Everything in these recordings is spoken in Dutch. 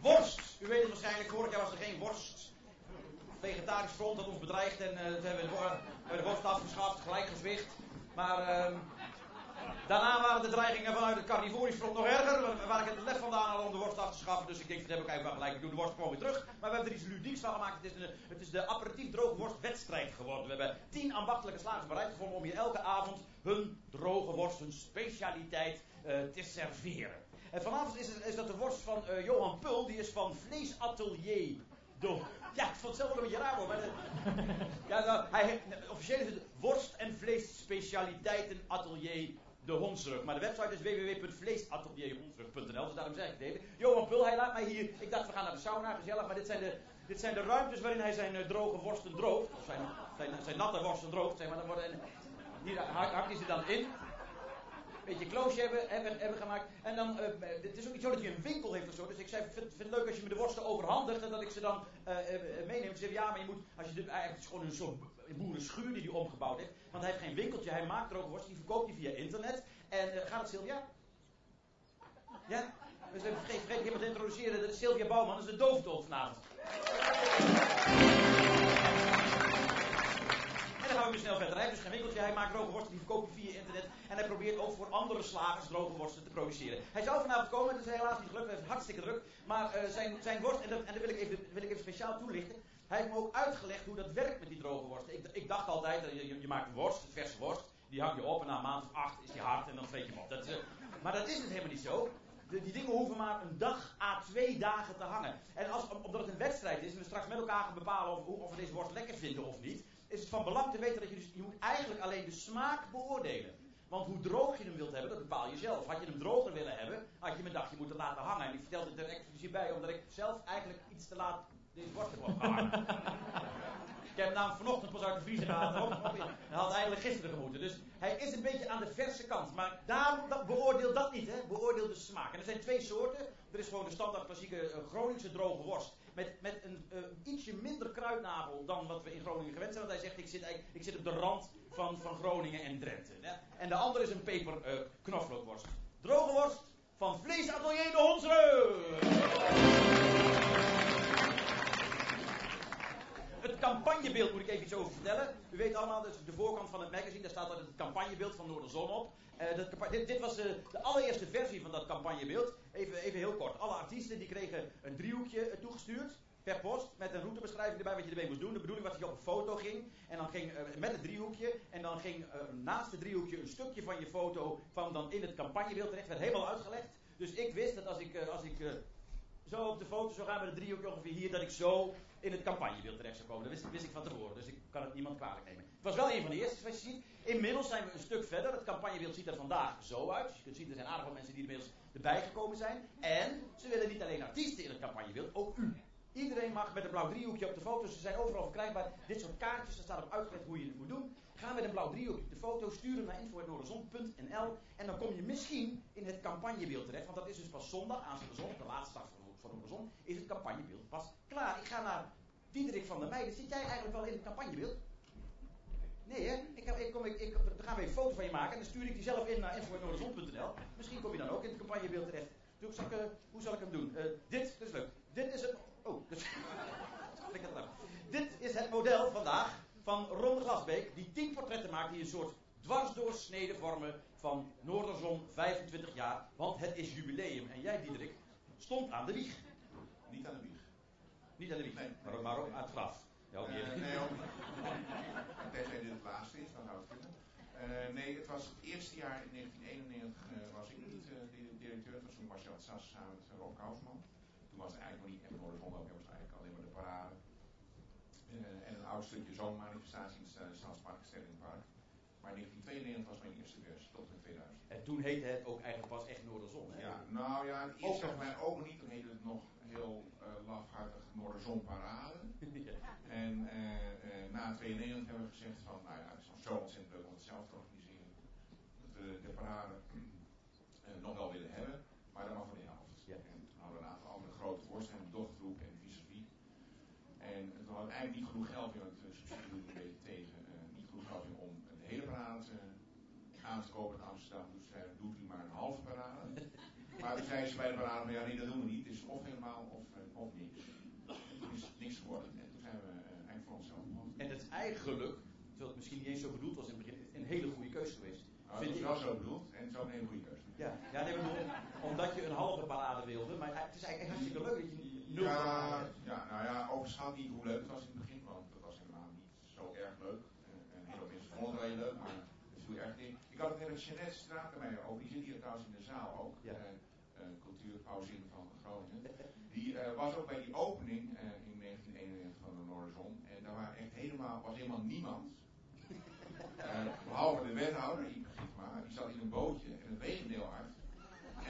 Worst. U weet het waarschijnlijk, vorig jaar was er geen worst. Vegetarisch front had ons bedreigd en uh, hebben we de, de worst afgeschaft, gelijkgewicht. Maar uh, daarna waren de dreigingen vanuit het carnivorisch front nog erger. Waar ik het lef vandaan al om de worst af te schaffen. Dus ik denk, dat heb ik eigenlijk wel gelijk. Ik doe de worst gewoon weer terug. Maar we hebben er iets ludieks van gemaakt. Het is, een, het is de aperitief droge worstwedstrijd geworden. We hebben tien ambachtelijke slagers bereid gevonden om hier elke avond hun droge worst, hun specialiteit uh, te serveren. En vanavond is, het, is dat de worst van uh, Johan Pul. Die is van Vleesatelier door. Ja, ik vond het zelf wel een beetje raar hoor. Maar ja, nou, hij, officieel is het worst- en vleesspecialiteiten atelier de Hondsrug. Maar de website is www.vleesatelierhondsrug.nl, dus daarom zeg ik het even. Johan Pul, hij laat mij hier. Ik dacht, we gaan naar de sauna, gezellig. Maar dit zijn de, dit zijn de ruimtes waarin hij zijn uh, droge worsten droogt. Of zijn, zijn, zijn natte worsten droogt, zeg maar. Worden, hier hakt hij ze dan in beetje kloosje hebben, hebben, hebben gemaakt. En dan, uh, het is ook niet zo dat hij een winkel heeft of zo. Dus ik zei, vind, vind het leuk als je me de worsten overhandigt en dat ik ze dan uh, uh, meeneem. Ze ja, maar je moet, als je de, eigenlijk is gewoon een soort boerenschuur die hij omgebouwd heeft. Want hij heeft geen winkeltje, hij maakt droge worsten, die verkoopt hij via internet. En gaat het Sylvia? Ja? Dus we hebben vergeten iemand te introduceren, dat is Sylvia Bouwman, is de doofdolf vanavond. Dan gaan we weer snel verder. Hij heeft dus geen winkeltje, hij maakt droge worsten, die verkoopt via internet. En hij probeert ook voor andere slagers droge worsten te produceren. Hij zou vanavond komen, dat is helaas niet gelukt, hij heeft hartstikke druk. Maar uh, zijn, zijn worst, en dat, en dat wil, ik even, wil ik even speciaal toelichten. Hij heeft me ook uitgelegd hoe dat werkt met die droge worsten. Ik, ik dacht altijd, je, je, je maakt worst, verse worst. Die hang je op en na een maand of acht is die hard en dan vreet je hem op. Dat, maar dat is het helemaal niet zo. Die dingen hoeven maar een dag à twee dagen te hangen. En als, omdat het een wedstrijd is en we straks met elkaar gaan bepalen of, of we deze worst lekker vinden of niet, is het van belang te weten dat je dus, je moet eigenlijk alleen de smaak beoordelen. Want hoe droog je hem wilt hebben, dat bepaal je zelf. Had je hem droger willen hebben, had je hem een dagje moeten laten hangen. En ik vertel het er exclusief bij, omdat ik zelf eigenlijk iets te laat deze worst heb opgehangen. ik heb hem namelijk vanochtend pas uit de vriezer gehaald. Hij had eigenlijk gisteren gemoeten. Dus hij is een beetje aan de verse kant. Maar daarom, dat, beoordeel dat niet, hè. Beoordeel de smaak. En er zijn twee soorten. Er is gewoon de standaard klassieke uh, Groningse droge worst. Met, met een uh, ietsje minder kruidnagel dan wat we in Groningen gewend zijn. Want hij zegt, ik zit, ik zit op de rand van, van Groningen en Drenthe. En de andere is een peper uh. Droge worst van Vleesatelier de Honsrug. Het campagnebeeld moet ik even iets over vertellen. U weet allemaal, is de voorkant van het magazine, daar staat altijd het campagnebeeld van Noorderzon op. Uh, dat, dit, dit, was uh, de allereerste versie van dat campagnebeeld. Even, even heel kort. Alle artiesten die kregen een driehoekje toegestuurd per post met een routebeschrijving erbij wat je ermee moest doen. De bedoeling was dat je op een foto ging en dan ging met het driehoekje en dan ging naast het driehoekje een stukje van je foto van dan in het campagnebeeld terecht. werd helemaal uitgelegd. Dus ik wist dat als ik, als ik zo op de foto zou gaan met het driehoekje ongeveer hier, dat ik zo in het campagnebeeld terecht zou komen. Dat wist, wist ik van tevoren, dus ik kan het niemand kwalijk nemen. Het was wel een van de eerste zoals je ziet. Inmiddels zijn we een stuk verder. Het campagnebeeld ziet er vandaag zo uit. Dus je kunt zien, er zijn aardig veel mensen die inmiddels erbij gekomen zijn. En ze willen niet alleen artiesten in het campagnebeeld, ook u. Iedereen mag met een blauw driehoekje op de foto. Ze zijn overal verkrijgbaar. Dit soort kaartjes, daar staat op uitgelegd hoe je het moet doen. Ga met een blauw driehoekje op de foto. Stuur hem naar info.noorderzon.nl. En dan kom je misschien in het campagnebeeld terecht. Want dat is dus pas zondag, aanstaande zondag, de laatste dag van, van Noorderzon, is het campagnebeeld pas klaar. Ik ga naar Diederik van der Meijden. Zit jij eigenlijk wel in het campagnebeeld? Nee, hè? Ik, heb, ik kom, ik, ik, dan gaan we een foto van je maken. En dan stuur ik die zelf in naar info.noorderzon.nl. Misschien kom je dan ook in het campagnebeeld terecht. Zal ik, uh, hoe zal ik hem doen? Uh, dit, dat is leuk. Dit is het. Oh, dus, dit is het model vandaag van Ron Glasbeek, die tien portretten maakt die een soort dwarsdoorsnede vormen van Noorderzon 25 jaar. Want het is jubileum. En jij, Diederik, stond aan de wieg. Niet aan de wieg. Niet aan de wieg, Nee. maar, maar ook aan het graf. Ja, Uh, niet. nee, niet. Tenzij dit het laatste is, dan zou het kunnen. Uh, nee, het was het eerste jaar in 1991 uh, was ik niet de directeur. Het was toen Marcel Sass samen met Rob Kousman. Toen was het eigenlijk nog niet echt Noorderzon, ook was het eigenlijk alleen maar de parade. En een oud stukje zomermanifestatie in het Stadspark, Stellingpark. Maar in 1992 was mijn eerste versie, tot in 2000. En toen heette het ook eigenlijk pas echt Noorderzon, hè? Ja, nou ja, het Ook eerst nog. zag mijn ogen niet, toen heette het nog heel uh, lafhartig Noorderzon Parade. Ja. En uh, uh, na 92 hebben we gezegd van, nou ja, het is nog zo ontzettend leuk om het zelf te organiseren. Dat we de parade nog wel willen hebben, maar dan maar voor de helft. Ja. En toen hadden we een aantal andere grote voorstellingen, Dochtgroep en vis-à-vis. En toen hadden we eigenlijk niet genoeg geld meer, want de subsidie doet een beetje tegen, niet genoeg geld meer om de hele parade aan te kopen in Amsterdam. Dus zeiden we, doet u maar een halve parade. Maar zeiden zei ze bij de parade, maar ja, nee, dat doen we niet. Het is of helemaal of, uh, of niks. Het is niks geworden. En toen zijn we uh, eigenlijk voor onszelf begonnen. En het eigenlijk, terwijl het misschien niet eens zo bedoeld was in het begin, een hele goede keuze geweest. Nou, het is wel zo bedoeld en het is ook een hele goede keuze. Ja, ja nee, bedoel, omdat je een halve parade wilde, maar het is eigenlijk hartstikke leuk dat je nul ja, nou ja, overschat niet hoe leuk het was in het begin, want het was helemaal niet zo erg leuk. En, heel veel mensen vonden het wel heel leuk, maar het viel echt in. Ik had het met Jeanette Stratenmeijer over, die zit hier trouwens in de zaal ook. Ja. Uh, cultuurpauzin van Groningen. Die uh, was ook bij die opening in 1991 van de Noorderzon. En daar waren echt helemaal, was helemaal niemand. behalve de wethouder, Iep Gietma, die zat in een bootje en het regende heel hard.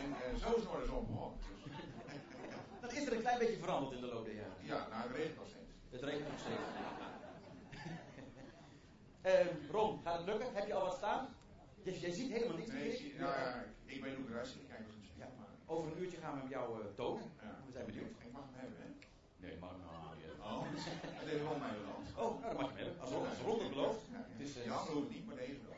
En zo is Noorderzon begonnen. Dus, Dan is er een klein beetje veranderd in de loop der jaren. ja, nou het regent nog steeds. Het regent nog steeds. Ehm, Ron, gaat het lukken? Heb je al wat staan? Jij, jij ziet helemaal niks Nee, meer. ik, zie- nou ja, ik ben als een spiegel, Ja. maar... Over een uurtje gaan we met jou eh, tonen. Ja. We zijn benieuwd. Ik mag hem hebben, hè? Nee, maar nou. Oh, dat heeft wel mijn land. Oh, nou, dat mag je hem hebben. Als als Ron het belooft. Het is, eh, hoeft niet, maar deze wel.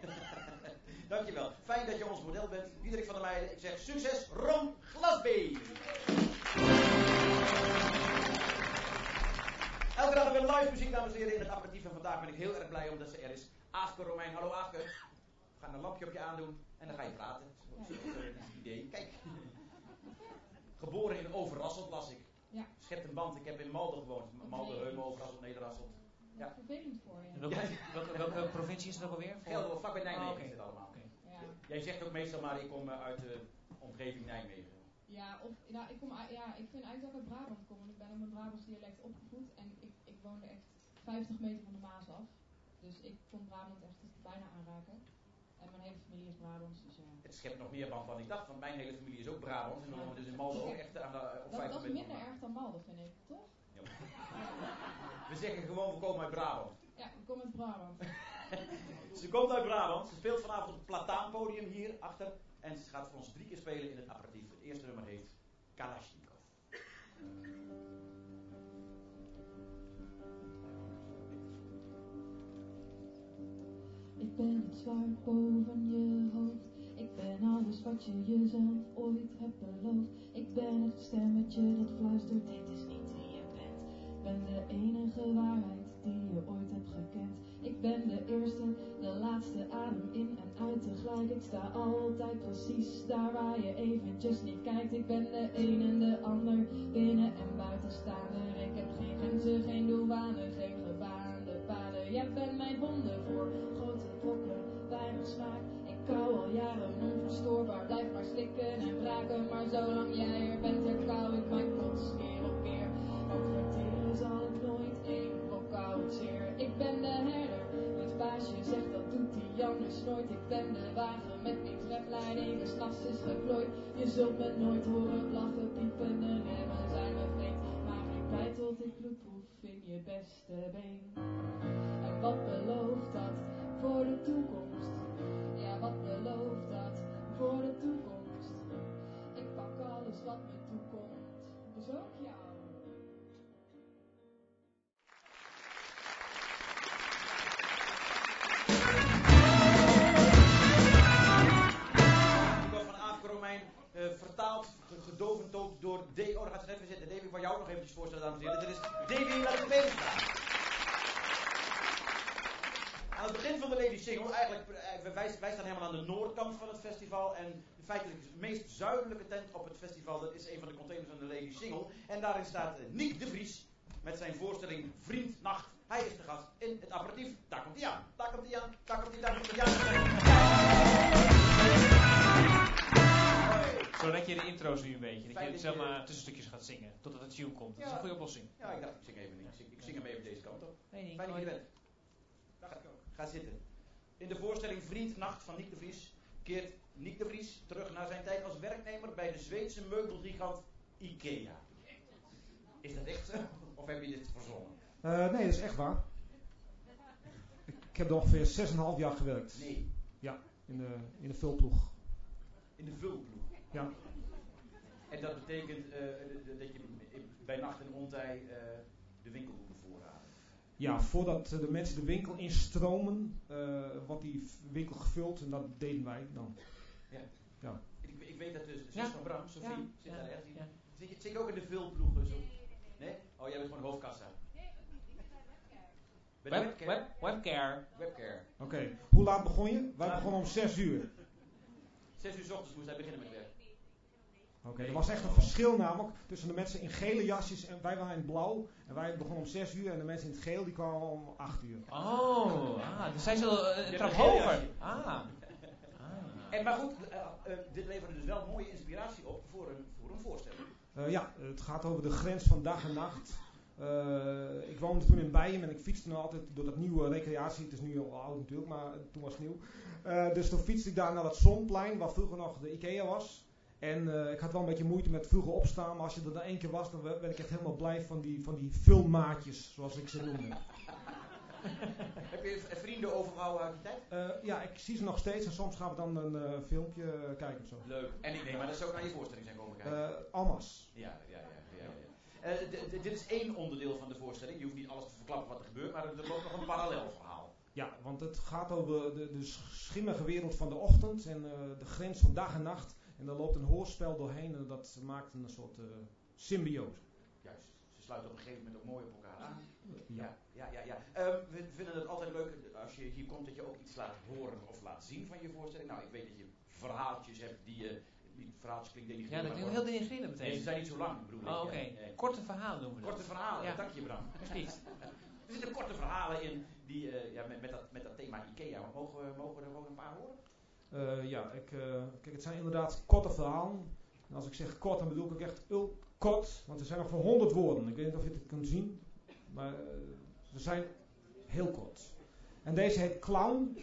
Dankjewel. Fijn dat je ons model bent. Diederik van der Meijden. Ik zeg succes, Ron Glasbee. Elke dag weer live muziek, dames en heren, in het aperitief. En vandaag ben ik heel erg blij omdat ze er is. Aafke Romein. Hallo Aafke. Gaan een lampje op je aandoen en dan ga je praten. Zo, dat het idee. Kijk. Geboren in Overrasseld, las ik. Ja. Schept een band. Ik heb in Malden gewoond. Malden, Heumen, Overrasseld, Nederrasseld. Dat is vervelend voor je. Welke, welke, welke provincie is het ook alweer? Gelderland, vlakbij Nijmegen Oh, oké. is dit allemaal. Oké. Ja, Jij zegt ook meestal maar, ik kom eh, uit de omgeving Nijmegen. ja, of, ja, ik, kom, ja, ik vind eigenlijk dat ik uit Brabant kom. Want ik ben op mijn Brabants dialect opgevoed. En ik, ik woonde echt 50 meter van de Maas af. Dus ik kon Brabant echt bijna aanraken. Mijn hele familie is Brabants. Dus ja. Het schept nog meer band dan ik dacht, want mijn hele familie is ook Brabant. En dan we dus in Malden ook echt aan de, op Dat, 50 dat is minder van erg dan Malden, vind ik, toch? Ja. We zeggen gewoon, we komen uit Brabant. Ja, ik kom uit Brabant. Ze komt uit Brabant, ze speelt vanavond op het Plataanpodium hier achter. En ze gaat voor ons drie keer spelen in het aperitief. Het eerste nummer heet Kalashnikov. Het zwaard boven je hoofd. Ik ben alles wat je jezelf ooit hebt beloofd. Ik ben het stemmetje dat fluistert, dit is niet wie je bent. Ik ben de enige waarheid die je ooit hebt gekend. Ik ben de eerste, de laatste adem in en uit tegelijk. Ik sta altijd precies daar waar je eventjes niet kijkt. Ik ben de een en de ander, binnen en buitenstaander. Ik heb geen grenzen, geen douane, geen gebaande paden. Jij bent mijn wonder voor Maar zolang jij er bent, herkou ik mijn kots keer op keer. Ook verteren zal het nooit één koud zeer. Ik ben de herder, het baasje zegt dat doet hij anders nooit. Ik ben de wagen met wiens remleiding de s'nachts is geplooid. Je zult me nooit horen lachen, piepen en remmen zijn me vreemd. Maar ik bijt tot ik bloed proef in je beste been. En wat belooft dat voor de toekomst? Ja, wat belooft dat voor de toekomst? Alles wat me toekomt, dus ook jou. Romein eh, vertaald, ge- gedovend ook door Davy. Oh, gaat ze weer zitten. Davy, wil jou nog eventjes voorstellen, dames en heren. Dit is Davy Latvenstra. Aan het begin van de Lady Single, eigenlijk, eh, wij, wij staan helemaal aan de noordkant van het festival. En feitelijk de meest zuidelijke tent op het festival, dat is een van de containers van de Lady Single. En daarin staat eh, Nick de Vries met zijn voorstelling Vriend Nacht. Hij is de gast in het aperitief. Daar komt hij aan, daar komt hij aan, daar komt hij aan, daar komt hij aan. Zodat je de intro's nu een beetje, dat je je- maar tussenstukjes gaat zingen, totdat het tune komt. Dat is een goede oplossing. Ja, ik dacht, ik zing even niet. Ik zing, ik zing hem even deze kant op. Nee, niet. Fijn dat je er bent. Ga, ga zitten. In de voorstelling Vriend Nacht van Nick de Vries keert Nick de Vries terug naar zijn tijd als werknemer bij de Zweedse meubelgigant IKEA. Is dat echt zo? Of heb je dit verzonnen? Eh, nee, dat is echt waar. Ik heb er ongeveer 6,5 jaar gewerkt Nee, in de, in de vulploeg. in de vulploeg. Ja. En dat betekent eh, dat je bij nacht en ontij eh, de winkel moet bevoorraden. Ja, voordat de mensen de winkel instromen, eh, wordt die winkel gevuld en dat deden wij dan. Ik, ik weet dat dus. Zus Ja. van Bram, Sophie, Ja, zit ja, daar ergens. ja. Zit, je, zit je ook in de vulploeg? Dus ook? Nee? Oh, jij bent gewoon hoofdkassa. Bij de Web, webcam? web, webcare. Webcare. Oké, hoe laat begon je? Wij Ja. begonnen om 6 uur. Zes uur s ochtends moest hij beginnen met werk. Oké, er was echt een verschil namelijk tussen de mensen in gele jasjes en wij waren in blauw. En wij begonnen om 6 uur en de mensen in het geel die kwamen om 8 uur. Oh, ah, dus zij zullen eh, een trap hoger. Ah. ah. En, maar goed, eh, eh, dit leverde dus wel mooie inspiratie op voor een, voor een voorstelling. Eh, ja, het gaat over de grens van dag en nacht. Eh, ik woonde toen in Bijen en ik fietste nog altijd door dat nieuwe recreatie. Het is nu al oud natuurlijk, maar toen was het nieuw. Eh, dus toen fietste ik daar naar dat Zonplein, waar vroeger nog de Ikea was. En eh, ik had wel een beetje moeite met vroeger opstaan, maar als je er dan één keer was, dan werd ik echt helemaal blij van die, van die filmmaatjes, zoals ik ze noemde. Heb je vrienden overgehouden uit die tijd? Eh, ja, ik zie ze nog steeds en soms gaan we dan een eh, filmpje kijken of zo. Leuk. En ik neem maar dat ze ook naar je voorstelling zijn komen kijken. Almas. ja, ja, ja. ja, ja. Dit is één onderdeel van de voorstelling. Je hoeft niet alles te verklappen wat er gebeurt, maar er loopt nog een parallel verhaal. Ja, want het gaat over de, de schimmige wereld van de ochtend en de grens van dag en nacht. En daar loopt een hoorspel doorheen en dat maakt een soort eh, symbiose. Juist. Ze sluiten op een gegeven moment ook mooi op elkaar aan. Ja. Ja, ja, ja. ja. Ehm, we vinden het altijd leuk als je hier komt dat je ook iets laat horen of laat zien van je voorstelling. Nou, ik weet dat je verhaaltjes hebt die je. Die verhaaltjes klinkt Ja, denigrerend. dat is maar heel denigrerend Nee, ze meteen. zijn niet zo lang, bedoel ik. Oh, oké. Ja. Korte verhalen noemen we dat. Korte verhalen, Ja. dank je Bram. Precies. Er zitten korte verhalen in die, eh, ja, met, met, dat, met dat thema IKEA. Mogen we, mogen we er gewoon een paar horen? Eh, ja, ik, eh, kijk, het zijn inderdaad korte verhalen. En als ik zeg kort, dan bedoel ik ook echt ul kort, want er zijn nog voor 100 woorden. Ik weet niet of je het kunt zien, maar eh, ze zijn heel kort. En deze heet Clown.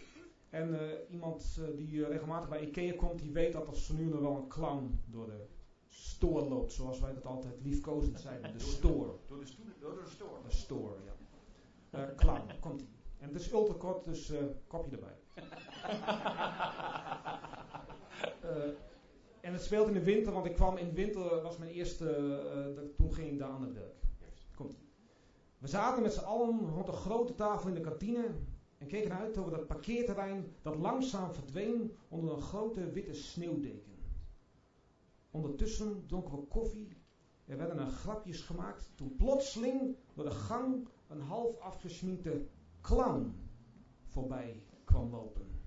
En iemand die regelmatig bij Ikea komt, die weet dat er nu dan wel een clown door de store loopt. Zoals wij dat altijd liefkozend zeiden. De store. Door de, door de store. De store, ja. Clown, komt ie. En het is ultra kort, dus eh, kopje erbij. Eh, en het speelt in de winter, want ik kwam in de winter, was mijn eerste, eh, dat- toen ging ik daar aan het werk. Komt. We zaten met z'n allen rond een grote tafel in de kantine en keken uit over dat parkeerterrein dat langzaam verdween onder een grote witte sneeuwdeken. Ondertussen dronken we koffie, er werden er grapjes gemaakt, toen plotseling door de gang een half afgesminkte clown voorbij kwam lopen.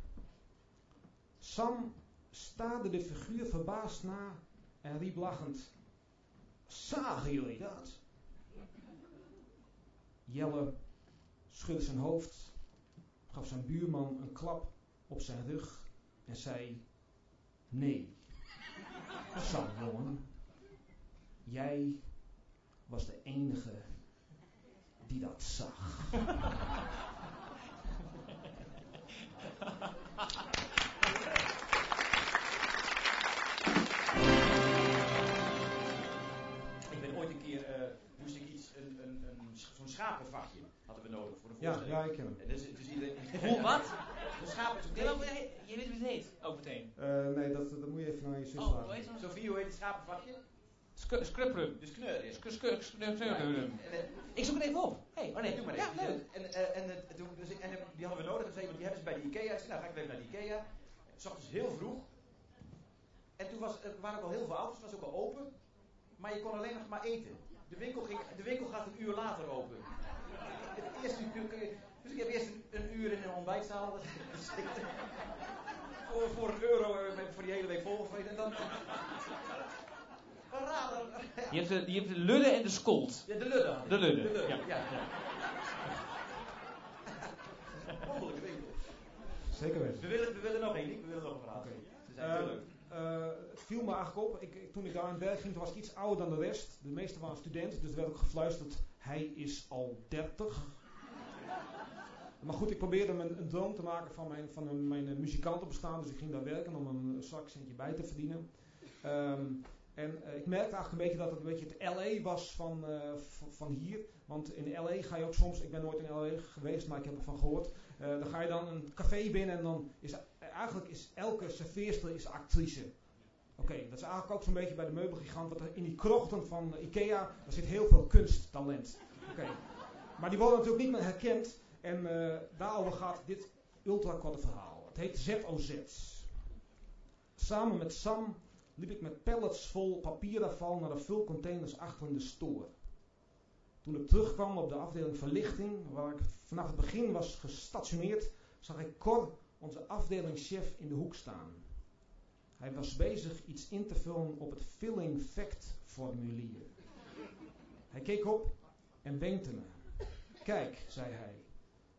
Sam staarde de figuur verbaasd na en riep lachend: Zagen jullie dat? Jelle schudde zijn hoofd, gaf zijn buurman een klap op zijn rug en zei: Nee, Sam, jongen, jij was de enige die dat zag. Ik ben ooit een keer, eh, moest ik iets, een, een, een, zo'n schapenvachtje hadden we nodig voor de Ja, voorstelling. ja, ik ken hem. En dus, dus iedereen... Hoe, wat? Een schapen, Ja, Je weet hoe het heet, ook meteen. Eh, nee, dat, dat moet je even naar je zus Oh, vragen. heet het? Sophie, hoe heet het schapenvachtje? Sc- Scrubrum. Dus ja. Sc- Scrubrum. Ik zoek het even op. Hé, oh nee, doe maar Ja, even. leuk. En, eh, en, eh, toen, dus, en eh, die hadden we nodig. Zei iemand, die hebben ze bij de Ikea. Ik zei, nou ga ik even naar de Ikea. S ochtends heel vroeg. En toen was, er waren ook al heel veel auto's. Het was ook al open. Maar je kon alleen nog maar eten. De winkel, ging, de winkel gaat een uur later open. Het eerste uur dus ik heb eerst een, een uur in een ontbijtzaal voor, voor een euro voor die hele week volgevreten. En dan... Je hebt de, je hebt de ludde en de skolt. Ja, de ik. De ludde, ja. ja. ja. Wonderlijke winkel. Zeker weten. We willen, we willen nog één. We willen nog een verhaal. Oké. Ze zijn heel Eh, leuk. eh, het viel me eigenlijk op, ik, ik- toen ik daar aan het werk ging, toen was ik iets ouder dan de rest. De meeste waren studenten, dus er werd ook gefluisterd, hij is al 30. Maar goed, ik probeerde een, een droom te maken van mijn, van een, mijn eh, muzikantenbestaan, dus ik ging daar werken om een zakcentje bij te verdienen. Ehm, en eh, ik merkte eigenlijk een beetje dat het een beetje het LA was van, eh, van hier. Want in LA ga je ook soms, ik ben nooit in LA geweest, maar ik heb ervan gehoord. eh, dan ga je dan een café binnen en dan is eigenlijk is elke serveerster is actrice. Oké, dat is eigenlijk ook zo'n beetje bij de meubelgigant. Er in die krochten van Ikea, daar zit heel veel kunsttalent. Oké. Maar die worden natuurlijk niet meer herkend. En daarover gaat dit ultrakorte verhaal. Het heet ZOZ. Samen met Sam liep ik met pallets vol papierafval naar de vulcontainers achter in de store. Toen ik terugkwam op de afdeling verlichting, waar ik vanaf het begin was gestationeerd, zag ik Cor, onze afdelingschef, in de hoek staan. Hij was bezig iets in te vullen op het filling fact formulier. Hij keek op en wenkte me. Kijk, zei hij,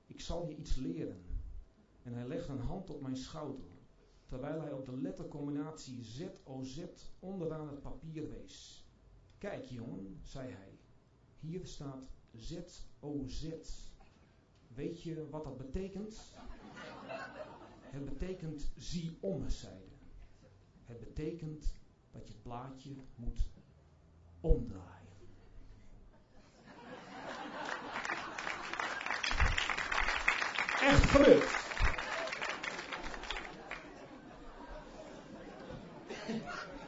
ik zal je iets leren. En hij legde een hand op mijn schouder, terwijl hij op de lettercombinatie ZOZ onderaan het papier wees. Kijk jongen, zei hij, hier staat ZOZ. Weet je wat dat betekent? Het betekent zie om, zei hij. Het betekent dat je het blaadje moet omdraaien. Echt gebeurd.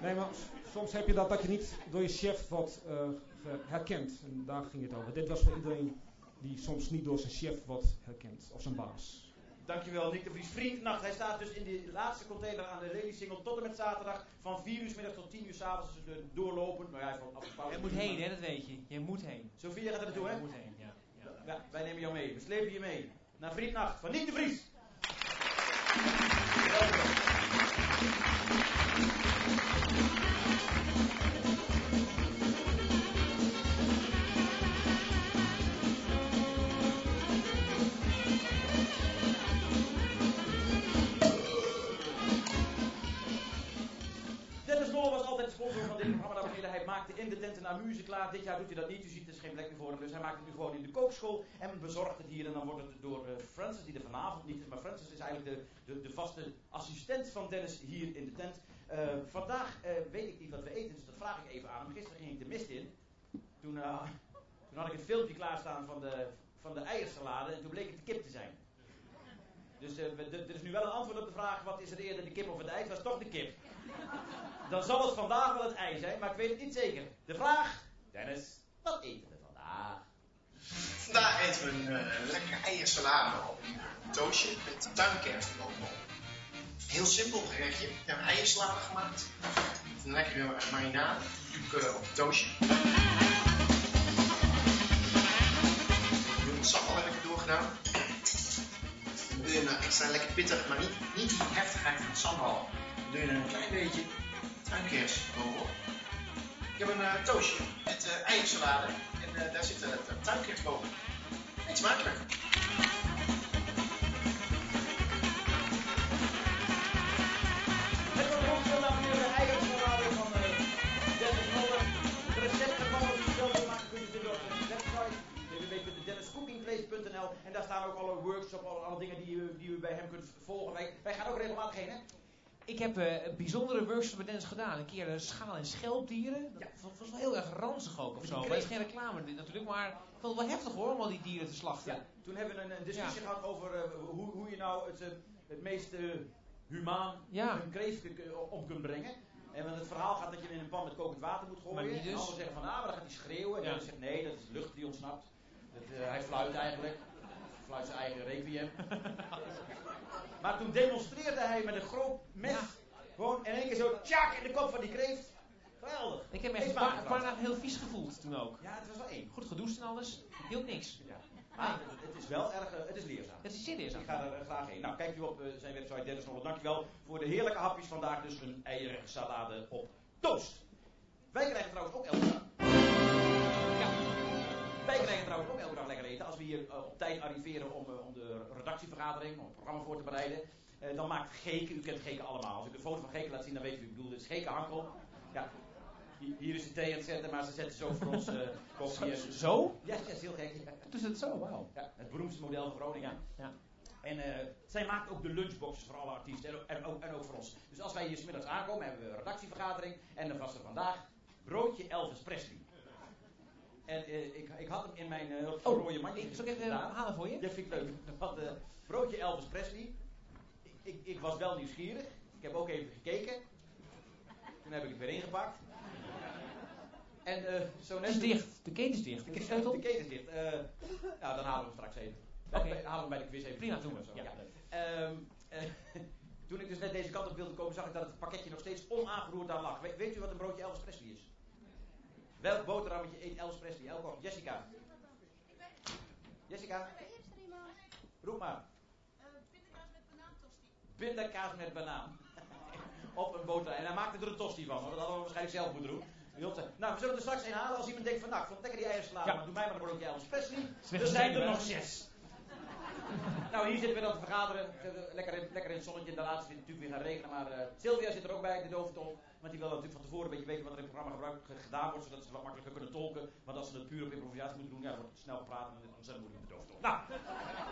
Nee, maar s- soms heb je dat dat je niet door je chef wordt eh, ge- herkend. En daar ging het over. Dit was voor iedereen die soms niet door zijn chef wordt herkend. Of zijn baas. Dankjewel, Nick de Vries. Vriendnacht, hij staat dus in die laatste container aan de Lelysingel tot en met zaterdag. Van 4 uur 's middags tot 10 uur 's avonds. Dus de doorlopend. Maar ja, hij heeft af en Je moet heen, hè, dat weet je. Je moet heen. Sofia gaat er naartoe, Je hè? moet heen, ja. ja. Ja, wij nemen jou mee. We slepen je mee. Naar Vriendnacht van Nick de Vries. おはようございます。In de tent een amuse klaar. Dit jaar doet hij dat niet. U ziet, er is geen plek meer voor hem. Dus hij maakt het nu gewoon in de kookschool. En bezorgt het hier. En dan wordt het door eh, Francis, die er vanavond niet is. Maar Francis is eigenlijk de, de, de vaste assistent van Dennis hier in de tent. Eh, vandaag eh, weet ik niet wat we eten. Dus dat vraag ik even aan hem. Gisteren ging ik de mist in. Toen, toen had ik het filmpje klaarstaan van de, van de eiersalade. En toen bleek het de kip te zijn. Dus eh, we- er is nu wel een antwoord op de vraag: wat is er eerder, de kip of het ei? Het was toch de kip. Dan zal het vandaag wel het ei zijn, maar ik weet het niet zeker. De vraag: Dennis, wat eten we vandaag? Vandaag eten we een eh, lekkere eiersalade op een toastje met tuinkers er bovenop. Heel simpel gerechtje. We hebben eiersalade gemaakt. Met een lekkere marinade. Doe ik eh, op een toastje. De sap al heb ik doorgedaan. Je een extra lekker pittig, maar niet, niet die heftigheid van sambal. Dan doe je er een klein beetje tuinkers bovenop. Ik heb een toastje met eh, eiersalade en eh, daar zit uh, tuinkers boven. Eet smakelijk. En daar staan ook alle workshops, alle, alle dingen die u, die u bij hem kunt volgen. Wij, wij gaan ook regelmatig heen, hè? Ik heb eh, een bijzondere workshop met Dennis gedaan. Een keer eh, schaal- en schelpdieren. Dat Ja. was, was wel heel erg ranzig ook of zo. dat is geen reclame natuurlijk, maar ik vond het wel heftig hoor om al die dieren te slachten. Ja, toen hebben we een, een discussie gehad over eh, hoe, hoe je nou het, eh, het meest eh, humaan een kreeft eh, om kunt brengen. En het verhaal gaat dat je in een pan met kokend water moet gooien. Maar En dus. anderen zeggen van, ah, maar dan gaat hij schreeuwen. En ander zegt, nee, dat is lucht die ontsnapt. Dat, eh, hij fluit eigenlijk. Fluit zijn eigen requiem. maar toen demonstreerde hij met een groot mes. Ja. Gewoon in één keer zo, tjak, in de kop van die kreeft. Geweldig. Ik heb me echt een paar, dagen heel vies gevoeld toen ook. Ja, het was wel één. Goed gedoucht en alles. Hield niks. Ja. Maar het, het is wel erg, eh, het is leerzaam. Het is serieus Ik aan. ga er eh, graag heen. Nou, kijkt u op zijn website Dennis Nolle. Dankjewel voor de heerlijke hapjes vandaag. Dus een eieren salade op toast. Wij krijgen trouwens ook elke. Wij krijgen trouwens ook elke dag lekker eten. Als we hier eh, op tijd arriveren om, eh, om de redactievergadering, om het programma voor te bereiden. eh, dan maakt Geke, u kent Geke allemaal. Als ik de foto van Geke laat zien, dan weet u wie ik bedoel. Dit is Geke Hankel. Ja. Hi- Hier is de thee aan het zetten, maar ze zetten zo voor ons koffie. en- Zo? Ja, ja, is heel gek. Ja. Toen is het zo, wauw. Ja, het beroemdste model van Groningen. Ja. En zij maakt ook de lunchboxes voor alle artiesten en, ook- en, ook, en ook voor ons. Dus als wij hier middags aankomen, hebben we een redactievergadering. En dan was er vandaag broodje Elvis Presley. En eh, ik, ik had hem in mijn eh, Oh, rode mandje ik zal ik even gedaan. halen voor je? Ja, vind ik leuk. Want, eh, broodje Elvis Presley. Ik, ik, ik was wel nieuwsgierig. Ik heb ook even gekeken. Toen heb ik het weer ingepakt. En zo net... Het is dicht. De keten is dicht. De sleutel? De keten is dicht. Nou, dan halen we hem straks even. Oké. Halen we hem bij de quiz even. Prima, doen we. Zo, Ja. ja. Ehm, eh, Toen ik dus net deze kant op wilde komen, zag ik dat het pakketje nog steeds onaangeroerd daar lag. We- weet u wat een broodje Elvis Presley is? Welk boterhammetje eet Elvis Presley elke ochtend? Jessica. Jessica, roep maar. Pindakaas met banaan. Op een boterham. En hij maakte er een tosti van, hoor. dat hadden we waarschijnlijk zelf moeten doen. Nou, we zullen er straks een halen als iemand denkt van, nou, ik vond lekker die eiersalade, Ja. maar doe mij maar een broodje Elvis Presley. Er zijn er nog zes. Nou, hier zitten we dan te vergaderen. Lekker in, lekker in het zonnetje. De laatste is het natuurlijk weer gaan regenen. Maar eh, Sylvia zit er ook bij, de dooftol. Want die wil natuurlijk van tevoren een beetje weten wat er in het programma gebruik, ge- gedaan wordt. Zodat ze wat makkelijker kunnen tolken. Want als ze het puur op improvisatie moeten doen, ja, dan wordt het snel gepraat. En dan het moeilijk met de dooftol. Nou,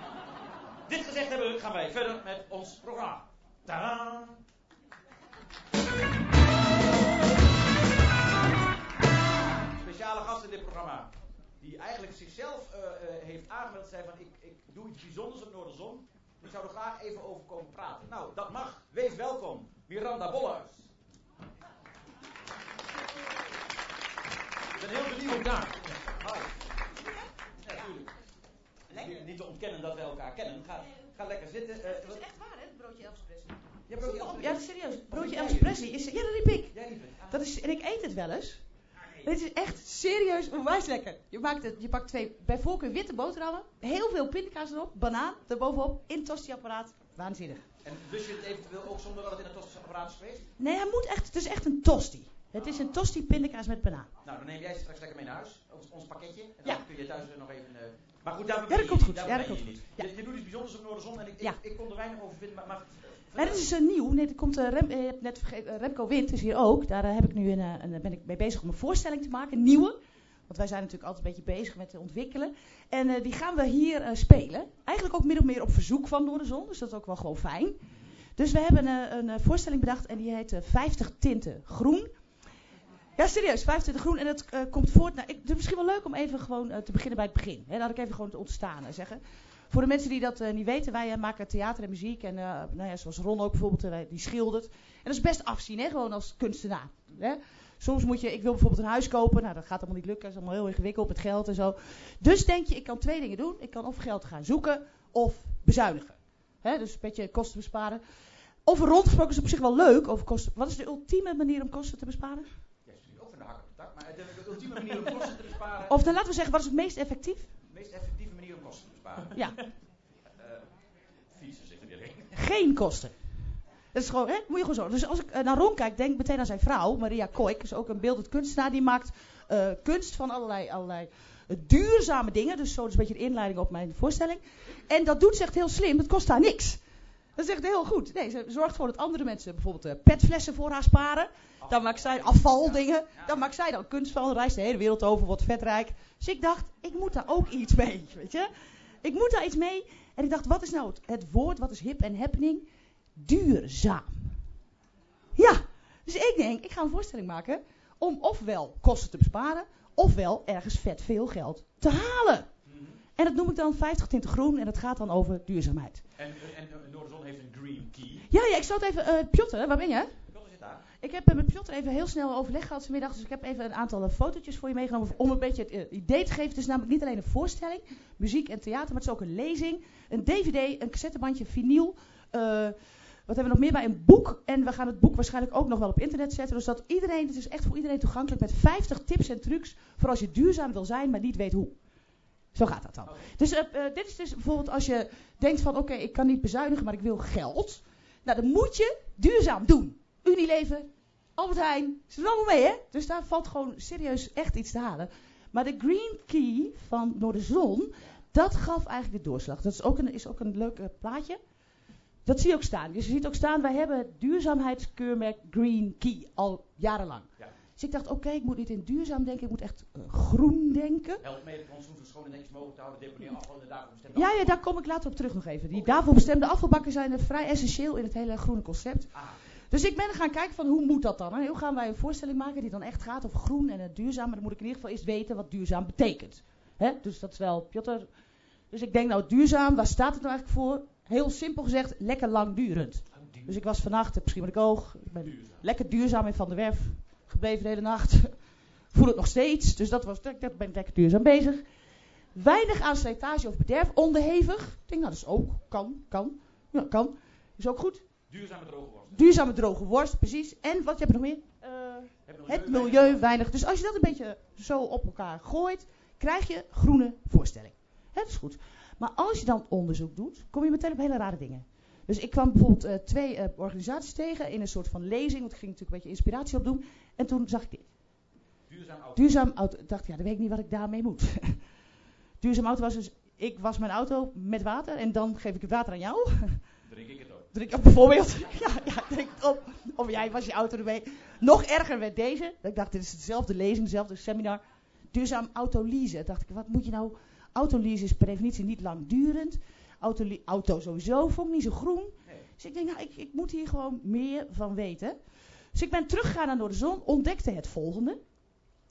dit gezegd hebben, gaan wij verder met ons programma. Tadaa! Speciale gast in dit programma. Die eigenlijk zichzelf eh, eh, heeft aangemeld. Zei van ik, ik doe iets bijzonders op Noorderzon. Ik zou er graag even over komen praten. Nou, dat mag. Wees welkom. Miranda Bolhuis. Ik ben heel benieuwd. Daar. Hi. Ja, tuurlijk. Niet, niet te ontkennen dat we elkaar kennen. Ga, ga lekker zitten. Eh, Het is echt waar, hè, het broodje Elvis Presley. ook Elvis Ja, serieus. Broodje Elvis het? Presley is... Ja, dat riep ik. Jij niet het. Dat is, en ik eet het wel eens. Het is echt serieus onwijs lekker. Je, maakt het, je pakt twee, bij voorkeur witte boterhammen. Heel veel pindakaas erop. Banaan erbovenop. In het tostiapparaat. Waanzinnig. En dus je het eventueel ook zonder dat het in een tostapparaat is geweest? Nee, hij moet echt... Het is echt een tosti. Het is een tosti pindakaas met banaan. Nou, dan neem jij ze straks lekker mee naar huis. Ons, ons pakketje. En dan Ja. kun je thuis nog even... eh, maar goed, daar dat ben je komt goed. Daar Ja, dat komt goed. Je, je doet iets bijzonders op Noorderzon en ik, Ja. ik, ik kon er weinig over vinden. Maar, maar het is een nieuw. Nee, er komt, eh, Rem, eh, je hebt net vergeten, eh, Remco Wind is hier ook. Daar eh, heb ik nu een, eh, een, ben ik mee bezig om een voorstelling te maken. Een nieuwe. Want wij zijn natuurlijk altijd een beetje bezig met het ontwikkelen. En eh, die gaan we hier eh, spelen. Eigenlijk ook min of meer op verzoek van Noorderzon. Dus dat is ook wel gewoon fijn. Dus we hebben eh, een eh, voorstelling bedacht en die heet eh, 50 tinten groen. Ja, serieus, 25 groen. En dat eh, komt voort. Nou, ik, het is misschien wel leuk om even gewoon eh, te beginnen bij het begin. Hè, laat ik even gewoon het ontstaan eh, zeggen. Voor de mensen die dat niet weten, wij maken theater en muziek. En nou ja, zoals Ron ook bijvoorbeeld, die schildert. En dat is best afzien, hè, gewoon als kunstenaar. Hè. Soms moet je, ik wil bijvoorbeeld een huis kopen. Nou, dat gaat allemaal niet lukken. Dat is allemaal heel ingewikkeld met geld en zo. Dus denk je, ik kan twee dingen doen. Ik kan of geld gaan zoeken of bezuinigen. Hè, dus een beetje kosten besparen. Over rondgesproken is op zich wel leuk. Over kosten. Wat is de ultieme manier om kosten te besparen? jij stuurt ook van de hak op de Maar de, ultieme manier om kosten te besparen... Of dan laten we zeggen, wat is het meest effectief? De meest effectieve manier om kosten te besparen. Ja, Eh, fietsen er weer in. geen kosten. Dat is gewoon, hè? Moet je gewoon zo. Dus als ik eh, naar Ron kijk, denk ik meteen aan zijn vrouw, Maria Koik. is ook een beeldend kunstenaar. Die maakt eh, kunst van allerlei, allerlei eh, duurzame dingen. Dus zo is een beetje de inleiding op mijn voorstelling. En dat doet ze echt heel slim. Het kost haar niks. Dat is echt heel goed. Nee, ze zorgt ervoor dat andere mensen bijvoorbeeld eh, petflessen voor haar sparen. Dan maakt zij afvaldingen. Dan maakt zij dan kunst van. Reist de hele wereld over, wordt vetrijk. Dus ik dacht, ik moet daar ook iets mee. Weet je? Ik moet daar iets mee. En ik dacht, wat is nou het, het woord, wat is hip en happening? Duurzaam. Ja, dus ik denk, ik ga een voorstelling maken om ofwel kosten te besparen, ofwel ergens vet veel geld te halen. En dat noem ik dan 50 tinten groen en dat gaat dan over duurzaamheid. En, en, en Noorderzon heeft een green key. Ja, ja, ik zal het even, eh Piotr, waar ben je? Piotr zit daar. Ik heb eh, met Piotr even heel snel overleg gehad vanmiddag. Dus ik heb even een aantal eh, fotootjes voor je meegenomen. Om een beetje het idee te geven. Het is namelijk niet alleen een voorstelling, muziek en theater. Maar het is ook een lezing, een dvd, een cassettebandje, vinyl. wat hebben we nog meer bij? Een boek. En we gaan het boek waarschijnlijk ook nog wel op internet zetten. Dus dat iedereen, het is echt voor iedereen toegankelijk. Met 50 tips en trucs voor als je duurzaam wil zijn, maar niet weet hoe. Zo gaat dat dan. Oké. Dus eh, eh, dit is dus bijvoorbeeld als je denkt van oké, ik kan niet bezuinigen, maar ik wil geld. Nou, dan moet je duurzaam doen. Unilever, Albert Heijn, ze doen allemaal mee hè. Dus daar valt gewoon serieus echt iets te halen. Maar de Green Key van Noorderzon, dat gaf eigenlijk de doorslag. Dat is ook een, is ook een leuk eh, plaatje. Dat zie je ook staan. Dus je ziet ook staan, wij hebben het duurzaamheidskeurmerk Green Key al jarenlang. Ja. Dus ik dacht, oké, ik moet niet in duurzaam denken, ik moet echt eh, groen denken. Helpt mee ons zo schoon en mogelijk te houden. Deponeer afval in de daarvoor bestemde Ja, ja, daar kom ik later op terug nog even. Die daarvoor bestemde afvalbakken zijn er vrij essentieel in het hele groene concept. Ah, Dus ik ben gaan kijken van hoe moet dat dan? Hè? Hoe gaan wij een voorstelling maken die dan echt gaat over groen en het duurzaam? Maar dan moet ik in ieder geval eerst weten wat duurzaam betekent. Hè? Dus dat is wel Piotr. Dus ik denk nou duurzaam, waar staat het nou eigenlijk voor? Heel simpel gezegd, lekker langdurend. Dus ik was vannacht, heb misschien met ik oog, ik ben duurzaam. lekker duurzaam in Van der Werf gebleven de hele nacht. Voel het nog steeds, dus dat was, dat ben ik lekker duurzaam bezig. Weinig aan slijtage of bederf, onderhevig. Ik denk, nou dat is ook, kan, kan. Ja, kan. Is ook goed. Duurzame droge worst. Duurzame droge worst, precies. En wat heb je nog meer? Eh, het milieu weinig. Dus als je dat een beetje zo op elkaar gooit, krijg je groene voorstelling. Hè, dat is goed. Maar als je dan onderzoek doet, kom je meteen op hele rare dingen. Dus ik kwam bijvoorbeeld eh, twee eh, organisaties tegen in een soort van lezing, want ik ging natuurlijk een beetje inspiratie opdoen. En toen zag ik dit. Duurzaam auto. Duurzaam auto. Ik dacht, ja, dan weet ik niet wat ik daarmee moet. Duurzaam auto was dus, ik was mijn auto met water en dan geef ik het water aan jou. Drink ik het ook. Drink op bijvoorbeeld. ja, ja, drink het op. Of jij was je auto ermee. Nog erger werd deze. Ik dacht, dit is dezelfde lezing, dezelfde seminar. Duurzaam autoleasen. Dacht ik, wat moet je nou... Autoleasen is per definitie niet langdurend. Auto, auto sowieso vond ik niet zo groen. Nee. Dus ik denk, nou, ik, ik moet hier gewoon meer van weten. Dus ik ben teruggegaan naar Door de Zon, ontdekte het volgende.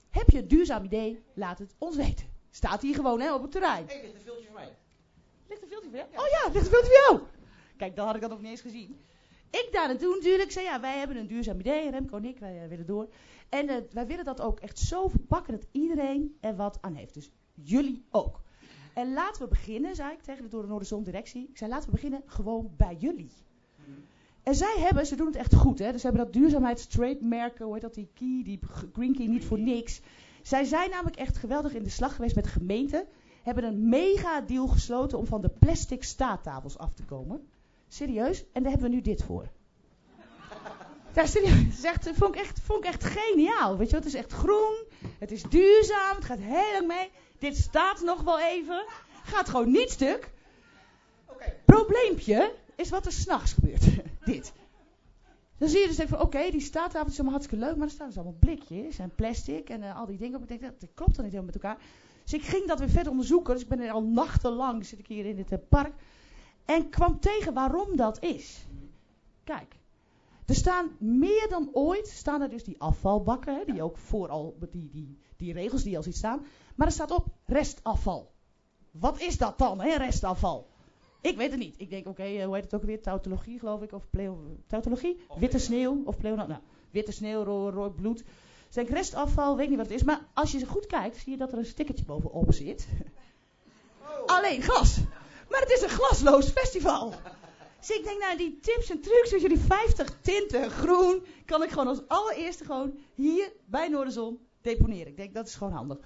Heb je een duurzaam idee? Laat het ons weten. Staat hier gewoon hè, op het terrein. Hé, dit is een filmpje van mij. Ligt een filmpje voor jou? Oh ja, ligt een filmpje voor jou. Kijk, dan had ik dat nog niet eens gezien. Ik daar naartoe natuurlijk. zei ja, wij hebben een duurzaam idee. Remco en ik, wij eh, willen door. En eh, wij willen dat ook echt zo verpakken dat iedereen er wat aan heeft. Dus jullie ook. En laten we beginnen, zei ik tegen de Door de Noorderzon directie. Ik zei, laten we beginnen gewoon bij jullie. En zij hebben, ze doen het echt goed, hè. Dus ze hebben dat duurzaamheidstrademerk, hoe heet dat, die key, die green key, niet voor niks. Zij zijn namelijk echt geweldig in de slag geweest met de gemeente. Hebben een mega deal gesloten om van de plastic staattafels af te komen. Serieus? En daar hebben we nu dit voor. Het is echt, vond, ik echt, vond ik echt geniaal. Weet je, het is echt groen. Het is duurzaam. Het gaat heel lang mee. Dit staat nog wel even. Gaat gewoon niet stuk. Probleempje is wat er s'nachts gebeurt. Dit. Dan zie je dus van, oké, die staattafel is allemaal hartstikke leuk, maar er staan dus allemaal blikjes en plastic en eh, al die dingen op. Ik denk, dat, klopt dan niet helemaal met elkaar. Dus ik ging dat weer verder onderzoeken. Dus ik ben er al nachtenlang, zit ik hier in dit eh, park. En kwam tegen waarom dat is. Kijk, er staan meer dan ooit, staan er dus die afvalbakken, hè, die ook vooral, die, die, die regels die al ziet staan. Maar er staat op restafval. Wat is dat dan, hè, restafval? Ik weet het niet. Ik denk, oké, eh, hoe heet het ook weer? Tautologie, geloof ik. Of pleo... Tautologie? Of witte sneeuw. Of pleo... Nou, witte sneeuw, ro rood bloed. Dus denk, restafval, weet niet wat het is. Maar als je goed kijkt, zie je dat er een stickertje bovenop zit. Alleen glas. Maar het is een glasloos festival. Dus ik denk, nou, die tips en trucs, zoals jullie 50 tinten groen, kan ik gewoon als allereerste gewoon hier bij Noorderzon deponeren. Ik denk, dat is gewoon handig.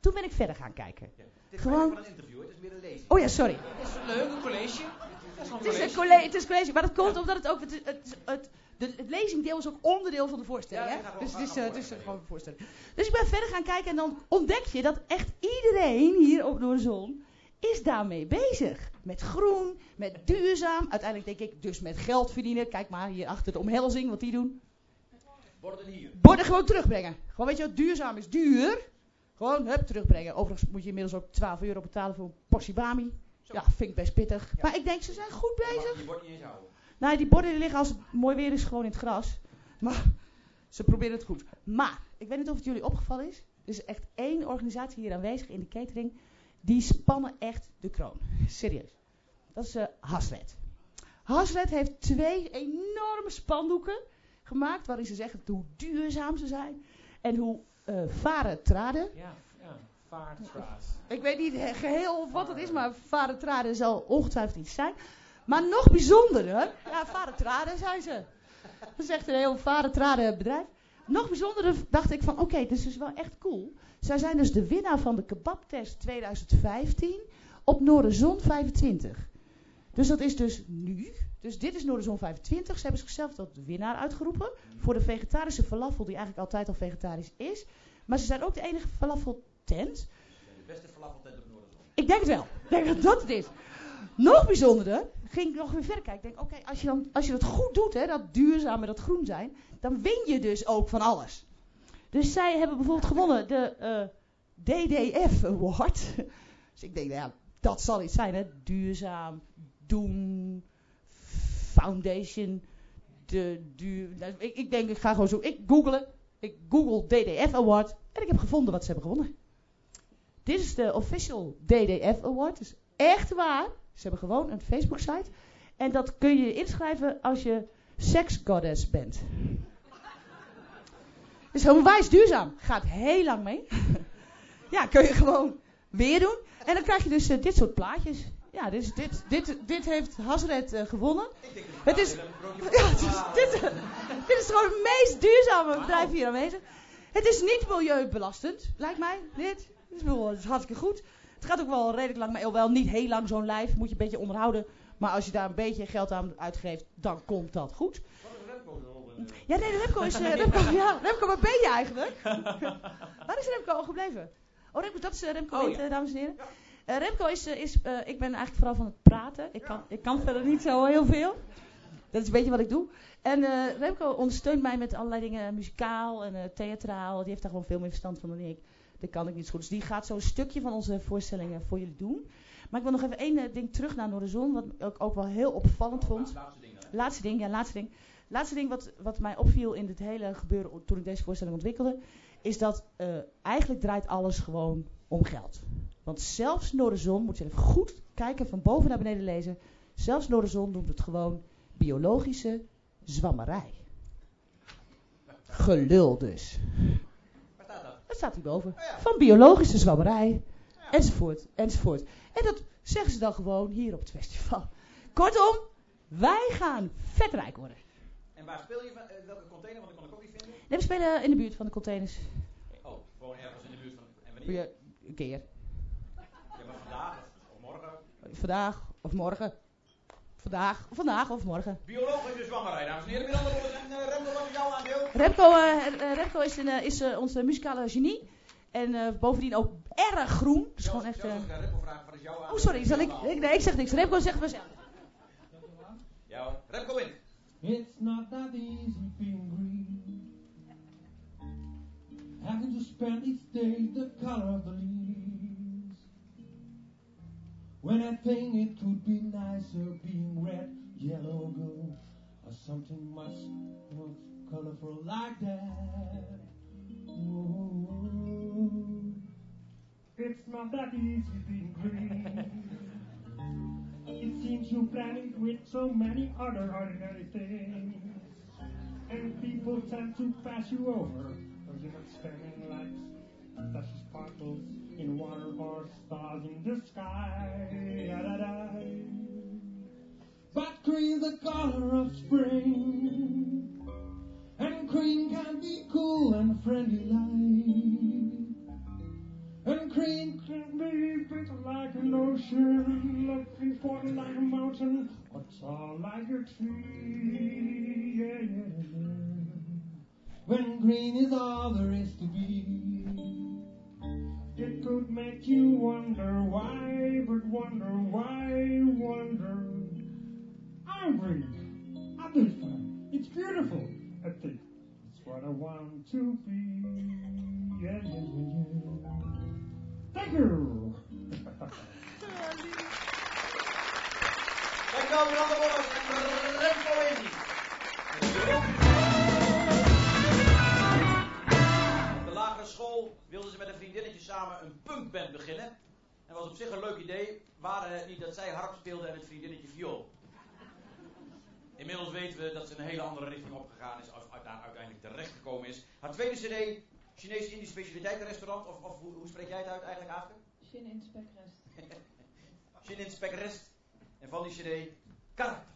Toen ben ik verder gaan kijken. Is Gewoon- van een interview, het is meer een lezing. Oh ja, sorry. Is het leuk, een college? Het is gewoon Het is, een college. college, het is college, maar dat komt omdat het ook. Het, het, het, de, het lezingdeel is ook onderdeel van de voorstelling. Ja, hè? gewoon- dus het is, gewoon eh, het is gewoon een voorstelling. Dus ik ben verder gaan kijken en dan ontdek je dat echt iedereen hier op Door de Zon is daarmee bezig. Met groen, met duurzaam. Uiteindelijk denk ik dus met geld verdienen. Kijk maar hier achter de omhelzing wat die doen. Borden hier. Borden gewoon terugbrengen. Gewoon weet je wat, duurzaam is duur. Gewoon, hup, terugbrengen. Overigens moet je inmiddels ook 12 euro betalen voor een portie bami. Zo. Ja, vind ik best pittig. Ja. Maar ik denk, ze zijn goed bezig. mag je bord niet eens houden. Nou, die borden die liggen als het mooi weer is gewoon in het gras. Maar ze proberen het goed. Maar, ik weet niet of het jullie opgevallen is. Er is echt één organisatie hier aanwezig in de catering. Die spannen echt de kroon. Serieus. Dat is eh Haslet. Haslet heeft twee enorme spandoeken gemaakt. Waarin ze zeggen hoe duurzaam ze zijn. En hoe eh varen traden. Ja, ja. Ik weet niet he- geheel of wat het is, maar varentraden zal ongetwijfeld iets zijn. Maar nog bijzonderer, ja, varentraden zijn ze. Dat is echt een heel varentraden bedrijf. Nog bijzonderer dacht ik van, oké, dit is dus wel echt cool. Zij zijn dus de winnaar van de kebabtest 2015 op Noorderzon 25. Dus dat is dus nu. Dus dit is Noorderzon 25. Ze hebben zichzelf tot winnaar uitgeroepen voor de vegetarische falafel, die eigenlijk altijd al vegetarisch is. Maar ze zijn ook de enige falafel tent De beste falafeltent op Noorderzon. ik denk het wel. Ik denk dat dat het is. Nog bijzonderder, ging ik nog weer verder kijken. Ik denk, oké, als je dan als je dat goed doet, hè, dat duurzaam en dat groen zijn, dan win je dus ook van alles. Dus zij hebben bijvoorbeeld gewonnen de eh, DDF Award. Dus ik denk, nou ja, dat zal iets zijn, hè. Duurzaam, doen, foundation, de duur... nou, ik, ik denk, ik ga gewoon zo, ik googelen. Ik google DDF Award en ik heb gevonden wat ze hebben gewonnen. Dit is de official DDF Award. Dus echt waar. Ze hebben gewoon een Facebook site. En dat kun je inschrijven als je sex goddess bent. Dus gewoon wijs duurzaam. Gaat heel lang mee. ja, kun je gewoon weer doen. En dan krijg je dus eh, dit soort plaatjes. Ja, dit, is, dit, dit, dit heeft Hasred eh, gewonnen. Ik denk dat Het is- Ja, het is- Ah, dit, dit is gewoon het meest duurzame bedrijf hier aanwezig. Het is niet milieubelastend, lijkt mij. Dit, dit is, het is hartstikke goed. Het gaat ook wel redelijk lang, maar wel niet heel lang zo'n lijf. Moet je een beetje onderhouden. Maar als je daar een beetje geld aan uitgeeft, dan komt dat goed. Wat is Remco erop? En, eh, Ja, nee, de Remco is... eh, Remco, ja, Remco, waar ben je eigenlijk? waar is Remco al gebleven? Oh, Remco, dat is eh, Remco Oh, ja. eh, dames en heren. Eh, Remco is... eh, is eh, ik ben eigenlijk vooral van het praten. Ik kan, ik kan verder niet zo heel veel. Dat is een beetje wat ik doe. En Remco ondersteunt mij met allerlei dingen, muzikaal en theatraal. Die heeft daar gewoon veel meer verstand van dan ik. Dat kan ik niet zo goed. Dus die gaat zo'n stukje van onze voorstellingen voor jullie doen. Maar ik wil nog even één ding terug naar Noorderzon, wat ik ook, ook wel heel opvallend vond. Laatste ding hè. Laatste ding, ja, laatste ding. Laatste ding wat, wat mij opviel in dit hele gebeuren toen ik deze voorstelling ontwikkelde, is dat eigenlijk draait alles gewoon om geld. Want zelfs Noorderzon, moet je even goed kijken, van boven naar beneden lezen, zelfs Noorderzon noemt het gewoon biologische zwammerij. Gelul dus. Waar staat dat? Dat staat hierboven. Oh ja. Van biologische zwammerij, Ja. enzovoort, enzovoort. En dat zeggen ze dan gewoon hier op het festival. Kortom, wij gaan vetrijk worden. En waar speel je van? eh, welke container? Want ik kon ik ook niet vinden. Nee, we spelen in de buurt van de containers. Oh, gewoon ergens in de buurt van. En wanneer? Een keer. Ja, maar vandaag of, of morgen. Vandaag of morgen. Vandaag, vandaag of morgen. Biologische zwammerij, dames en heren. Miranda en uh, Remco, wat is jouw aandeel? Remco, eh, eh, Remco is, een, eh, is eh, onze muzikale genie. En eh, bovendien ook erg groen. Dus gewoon echt... Eh, Remco vraag, wat is jouw aandeel? Oh, sorry, zal ik, ik... Nee, ik zeg niks. Remco zegt vanzelf. Ja hoor. Remco in. It's not that easy being green. Having to spend each day the color of the leaves. When I think it could be nicer being red, yellow, blue, or something much more colorful like that. Ooh, it's not that easy being green. It seems you plan it with so many other ordinary things. And people tend to pass you over. Or you're not spending lights, flashy sparkles in water or stars in the sky. But green's the color of spring. And green can be cool and friendly like. And green can be bitter like an ocean, looking for like a mountain, or tall like a tree. Yeah, yeah. When green is all there is to be, it could make you wonder why, but wonder why, wonder. I'm green. I do fine. It's beautiful. I think it's what I want to be. Yeah, yeah, yeah. Thank you. Dankjewel Miranda school wilden ze met een vriendinnetje samen een punkband beginnen. En was op zich een leuk idee, waren het niet dat zij harp speelde en het vriendinnetje viool. Inmiddels weten we dat ze een hele andere richting opgegaan is, als daar uiteindelijk terecht gekomen is. Haar tweede cd, Chinees-Indisch specialiteitenrestaurant, of, of hoe, hoe spreek jij het uit eigenlijk, Aafke? Shin in spekrest. Shin in Spekkerest. En van die cd, karakter.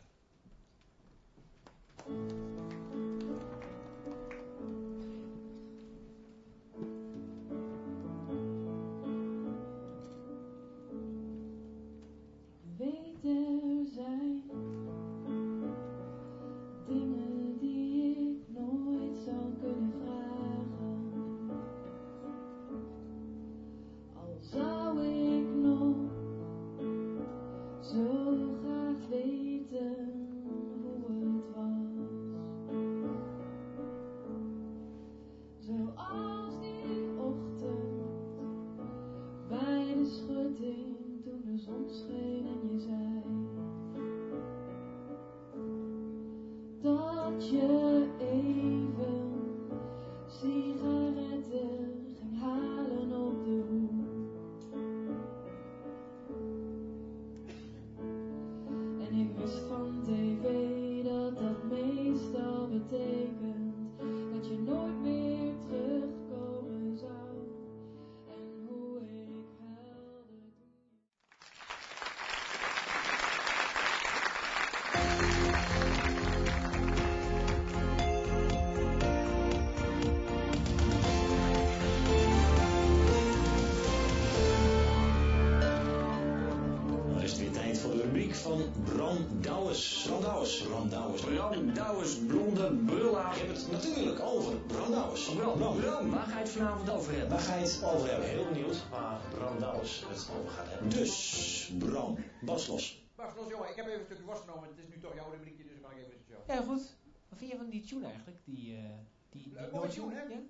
Vanavond over hebben? Waar ga je het over hebben? Heel benieuwd waar Bram Douwes het over gaat hebben. Dus, Bram, bas los. Jongen, ik heb even een stukje worst genomen. Het is nu toch jouw rubriekje, dus dan kan ik even een show. Ja, goed. Wat vind je van die tune eigenlijk? Die, eh die, die no tune, hè? Ja?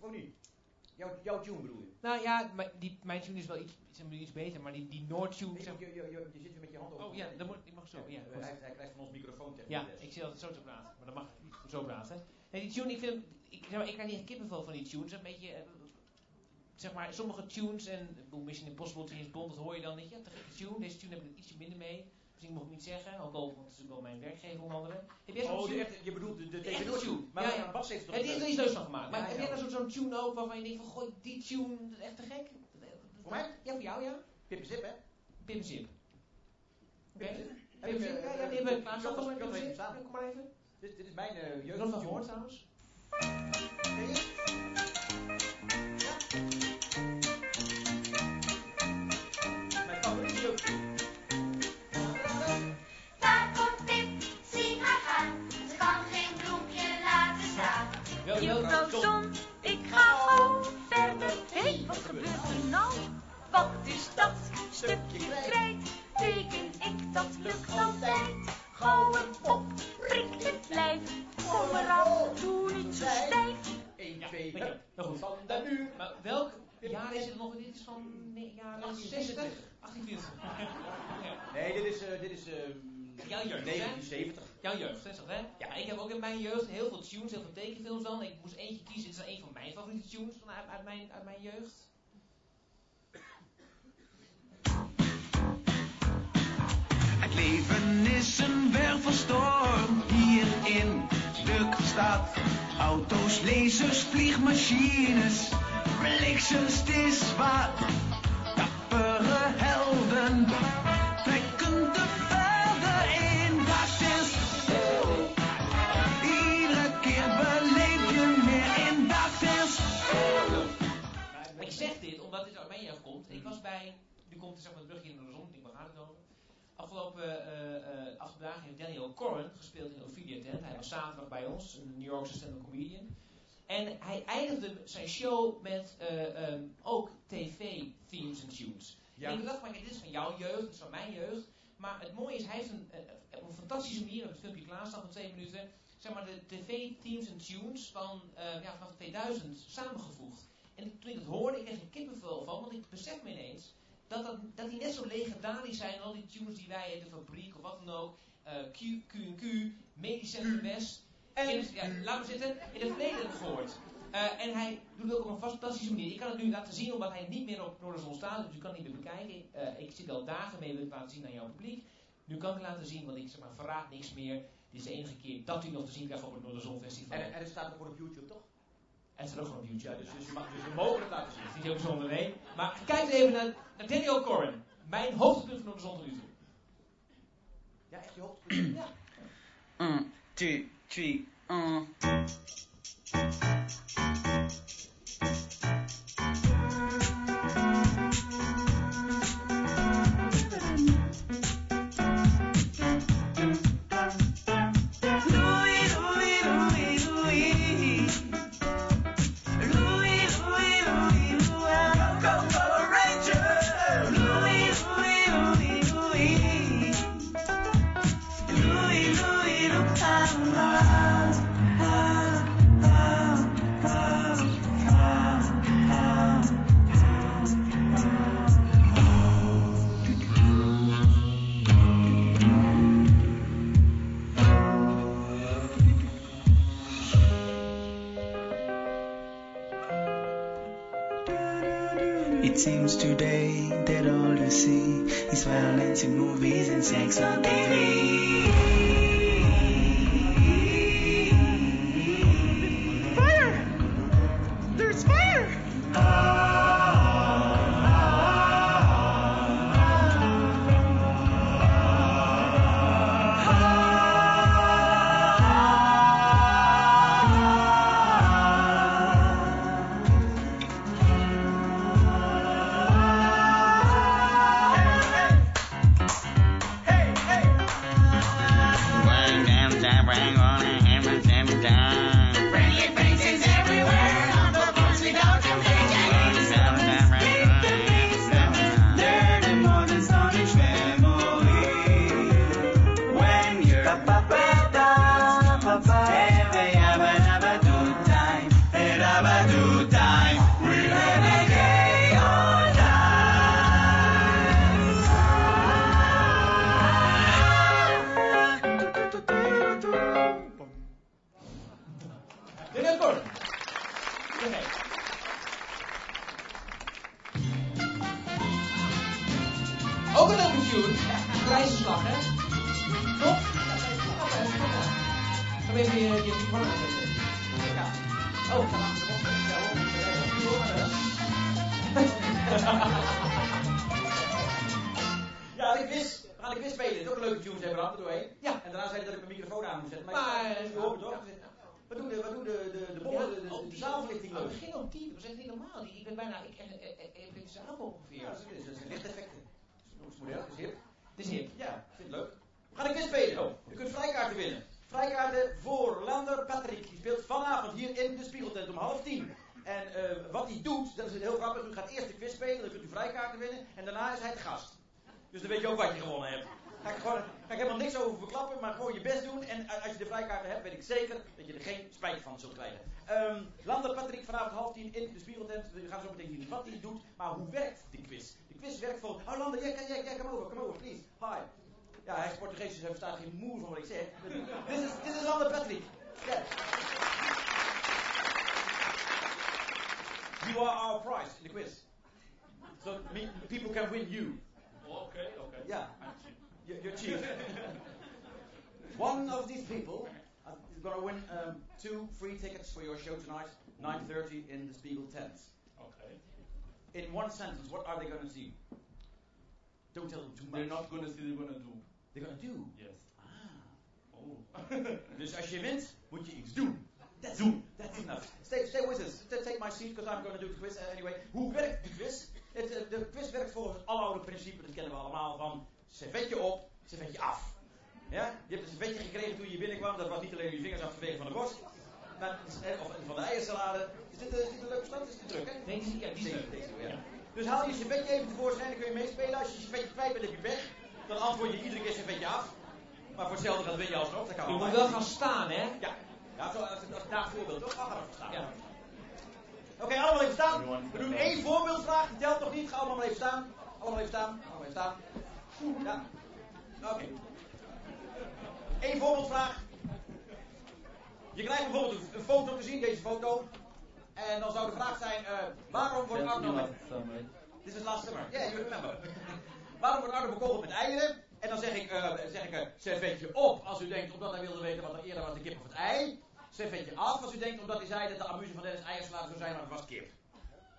Of niet? Jouw, jouw tune bedoel je? Nou ja, maar die, mijn tune is wel iets, iets beter, maar die, die Noord-tune... Je, zeg- je, je, je, je zit weer met je hand op. Oh ja, dan moet, ik mag zo. Ja, goed. hij, hij krijgt van ons microfoon tegen Ja, ik zit altijd zo te praten, maar dat mag niet zo praten. Nee, die tune, ik vind, ik, zeg maar, ik krijg niet echt kippenvel van die tunes. Een beetje, eh, zeg maar, sommige tunes en, Mission Impossible, James Bond, dat hoor je dan niet. Ja, te gekke tune. Deze tune heb ik er ietsje minder mee. Misschien mag ik niet zeggen, ook al, want het is wel mijn werkgever onder andere. Heb jij zo'n Oh, de echte, je bedoelt de, de, De echte tune. Maar Ja, ja. Bas heeft toch... Er iets leuks van gemaakt. Maar Ja, heb jij nou zo'n tune ook waarvan je denkt van, gooi die tune, dat is echt te gek? Voor mij? Ja, voor jou, ja. Pip Zip, hè? Pim Zip. Oké. Ik, Zip, eh, ja, ja, die hebben we klaar. Kom maar even. Dit, dit is mijn uh, Ik jeugd. nog gehoord trouwens. Ken je? Mijn favoriete jeugdtune. Daar komt Pip, zie haar gaan. Ze kan geen bloempje laten staan. Stop. Zon, ik ga gauw verder. Hé, wat gebeurt er nou? Wat is dat? Stukje krijt. Teken ik, dat lukt altijd. Gauw een pop, prikt het lijf. Kom eraan, doe niet zo stijf. 1, Ja, 2, weet je, heel goed. van de muur. Maar welk jaar is het nog? Dit is van nee, jaren 60? 1840. Ja. Nee, dit is, uh, dit is uh, Jouw jeugd, hè? 1970. Jouw jeugd, 60 hè? Ja, ik heb ook in mijn jeugd heel veel tunes, heel veel tekenfilms dan. Ik moest eentje kiezen, dit is een van mijn favoriete tunes van uit, uit, mijn, uit mijn jeugd. Leven is een wervelstorm hier in de stad. Auto's, lasers, vliegmachines, bliksems, het is wat. Dappere helden trekken de velden in. Dat iedere keer beleef je meer in. Dat is Ik zeg dit omdat dit uit mijn jeugd komt. Ik was bij, nu komt het zeg maar terug hier naar de zon, ik gaat het. Afgelopen uh, uh, afgelopen dagen heeft Daniel Corrin gespeeld in Ophelia Tent. Hij was zaterdag bij ons, een New Yorkse stand-up comedian. En hij eindigde zijn show met uh, um, ook tv-themes en tunes. Ja. En ik dacht, maar dit is van jouw jeugd, dit is van mijn jeugd. Maar het mooie is, hij heeft een, op een fantastische manier, op het filmpje klaarstaan van twee minuten, zeg maar de tv-themes en tunes van ja, vanaf 2000 samengevoegd. En toen ik het hoorde, ik kreeg er kippenvel van, want ik besef me ineens dat, dat, dat die net zo legendarisch zijn, al die tunes die wij in de fabriek of wat dan ook, uh, Q, Q&Q, Medisch Centrum West, en, ja, laat me zitten, in het verleden hebben gehoord. Uh, en hij doet het ook op een fantastische manier. Ik kan het nu laten zien omdat hij niet meer op Noorderzon staat, dus u kan het niet meer bekijken. Uh, ik zit al dagen mee, wil het laten zien aan jouw publiek. Nu kan ik het laten zien, want ik zeg maar, verraad niks meer. Dit is de enige keer dat u nog te zien krijgt op het Noorderzon Festival. En, en het staat ook op YouTube, toch? En staat ook gewoon op YouTube. Ja, dus, dus, je mag, dus mogen het laten zien. Dat is niet heel bijzonder, nee. Maar kijk even naar, naar Daniel Corrin. Mijn hoogtepunt van de zon nu toe. Ja, echt je hoogtepunt? ja. 1, 2, 3, 1. Ongeveer. Ja, dat is, dat is een lichteffect. Dat is model, dat is hip. Het is hip. Ja, ik vind het leuk. We gaan de quiz spelen. Oh, u kunt vrijkaarten winnen. Vrijkaarten voor Lander Patrick. Die speelt vanavond hier in de Spiegeltent om half tien. En eh, wat hij doet, dat is heel grappig. U gaat eerst de quiz spelen, dan kunt u vrijkaarten winnen. En daarna is hij de gast. Dus dan weet je ook wat je gewonnen hebt. Ga ik, gewoon, ga ik helemaal niks over verklappen, maar gewoon je best doen. En als je de vrijkaarten hebt, weet ik zeker dat je er geen spijt van zult krijgen. Ehm Lander Patrick vanavond half tien in de Spiegeltent. We gaan zo meteen zien wat hij doet. Maar hoe werkt de quiz? De quiz werkt voor... Oh Lander, ja, ja, ja, come over, come over, please. Hi. Ja, hij is Portugees, dus hij verstaat geen moer van wat ik zeg. Dit is, dit is Lander Patrick. Yeah. You are our prize in the quiz. So people can win you. Okay, okay. Yeah. You're. One of these people is going to win um, two free tickets for your show tonight, 9.30 in the Spiegel tent. Okay. In one sentence, what are they going to see? Don't tell them too much. They're not gonna see, they're gonna do. They're going to do. Yes. Ah. Oh. dus als je wint, moet je iets doen. That's doen. That's enough. Stay, stay with us. Take my seat, because I'm going to do the quiz uh, anyway. Hoe werkt de quiz? Het, eh, de quiz werkt volgens het aloude principe, dat kennen we allemaal, van servetje op, servetje af. Ja? Je hebt een servetje gekregen toen je binnenkwam, dat was niet alleen je vingers afgevegen van de borst, maar, of van de eiersalade. Is dit, eh, is dit een leuke stand? Is dit druk, hè? Nee, die- ja, die Deze- deze, ja. Dus haal je servetje even tevoorschijn, dan kun je meespelen. Als je je servetje kwijt bent, heb je weg. Dan antwoord je iedere keer servetje af. Maar voor hetzelfde geld win je alsnog. Dat kan Je moet wel gaan staan, hè? Ja, ja zo, als, als daar voorbeeld toch? Ga staan. Ja. Oké, allemaal even staan. We doen één voorbeeldvraag, die telt nog niet. Ga allemaal even staan. Allemaal even staan. Allemaal even staan. Ja. Oké. Eén voorbeeldvraag. Je krijgt bijvoorbeeld een- foto te zien, deze foto. En dan zou de vraag zijn, eh, waarom wordt Arno met... Dit is het laatste nummer. Ja, you remember. waarom wordt Arno bekogeld met eieren? En dan zeg ik, eh zeg ik eh, servetje op als u denkt, omdat hij wilde weten wat er eerder was, de kip of het ei. Servetje af als u denkt, omdat hij zei dat de amuse van Dennis eierslager zou zijn, maar het was kip.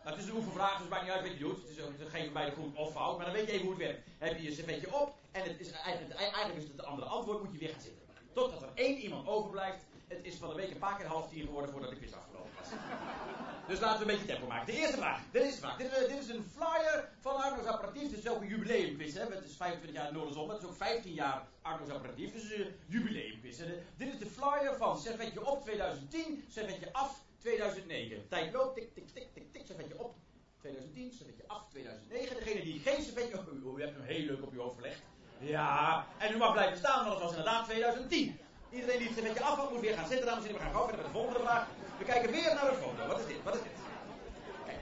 Het is een oefenvraag, dus het maakt niet uit wat je doet. Het is het is geen beide goed of fout, maar dan weet je even hoe het werkt. Heb je je servetje op en het is eigenlijk, eigenlijk is het het andere antwoord, moet je weer gaan zitten. Totdat er één iemand overblijft. Het is van de week een paar keer half tien geworden voordat de quiz afgelopen was. Dus laten we een beetje tempo maken. De eerste vraag. Dit is de vraag. Dit, is- dit is een flyer van Arno's apparatief. Dit is ook een jubileumquiz. Hè? Het is 25 jaar Noorderzon. Het is ook 15 jaar Arno's apparatief. Dus een jubileumquiz. hè. De- Dit is de flyer van Servetje op 2010, Servetje af 2009. Tijd loopt. Tik, tik, tik, tik, tik. Servetje op 2010, Servetje af 2009. Degene die geen servetje... Oh, u, u hebt hem heel leuk op uw hoofd verlegd. Ja, en u mag blijven staan, want het was inderdaad 2010. Iedereen die het servetje af had, moet weer gaan zitten, dames en heren. We gaan gauw verder met de volgende vraag. We kijken weer naar de foto. Wat is dit? Wat is dit? Kijk.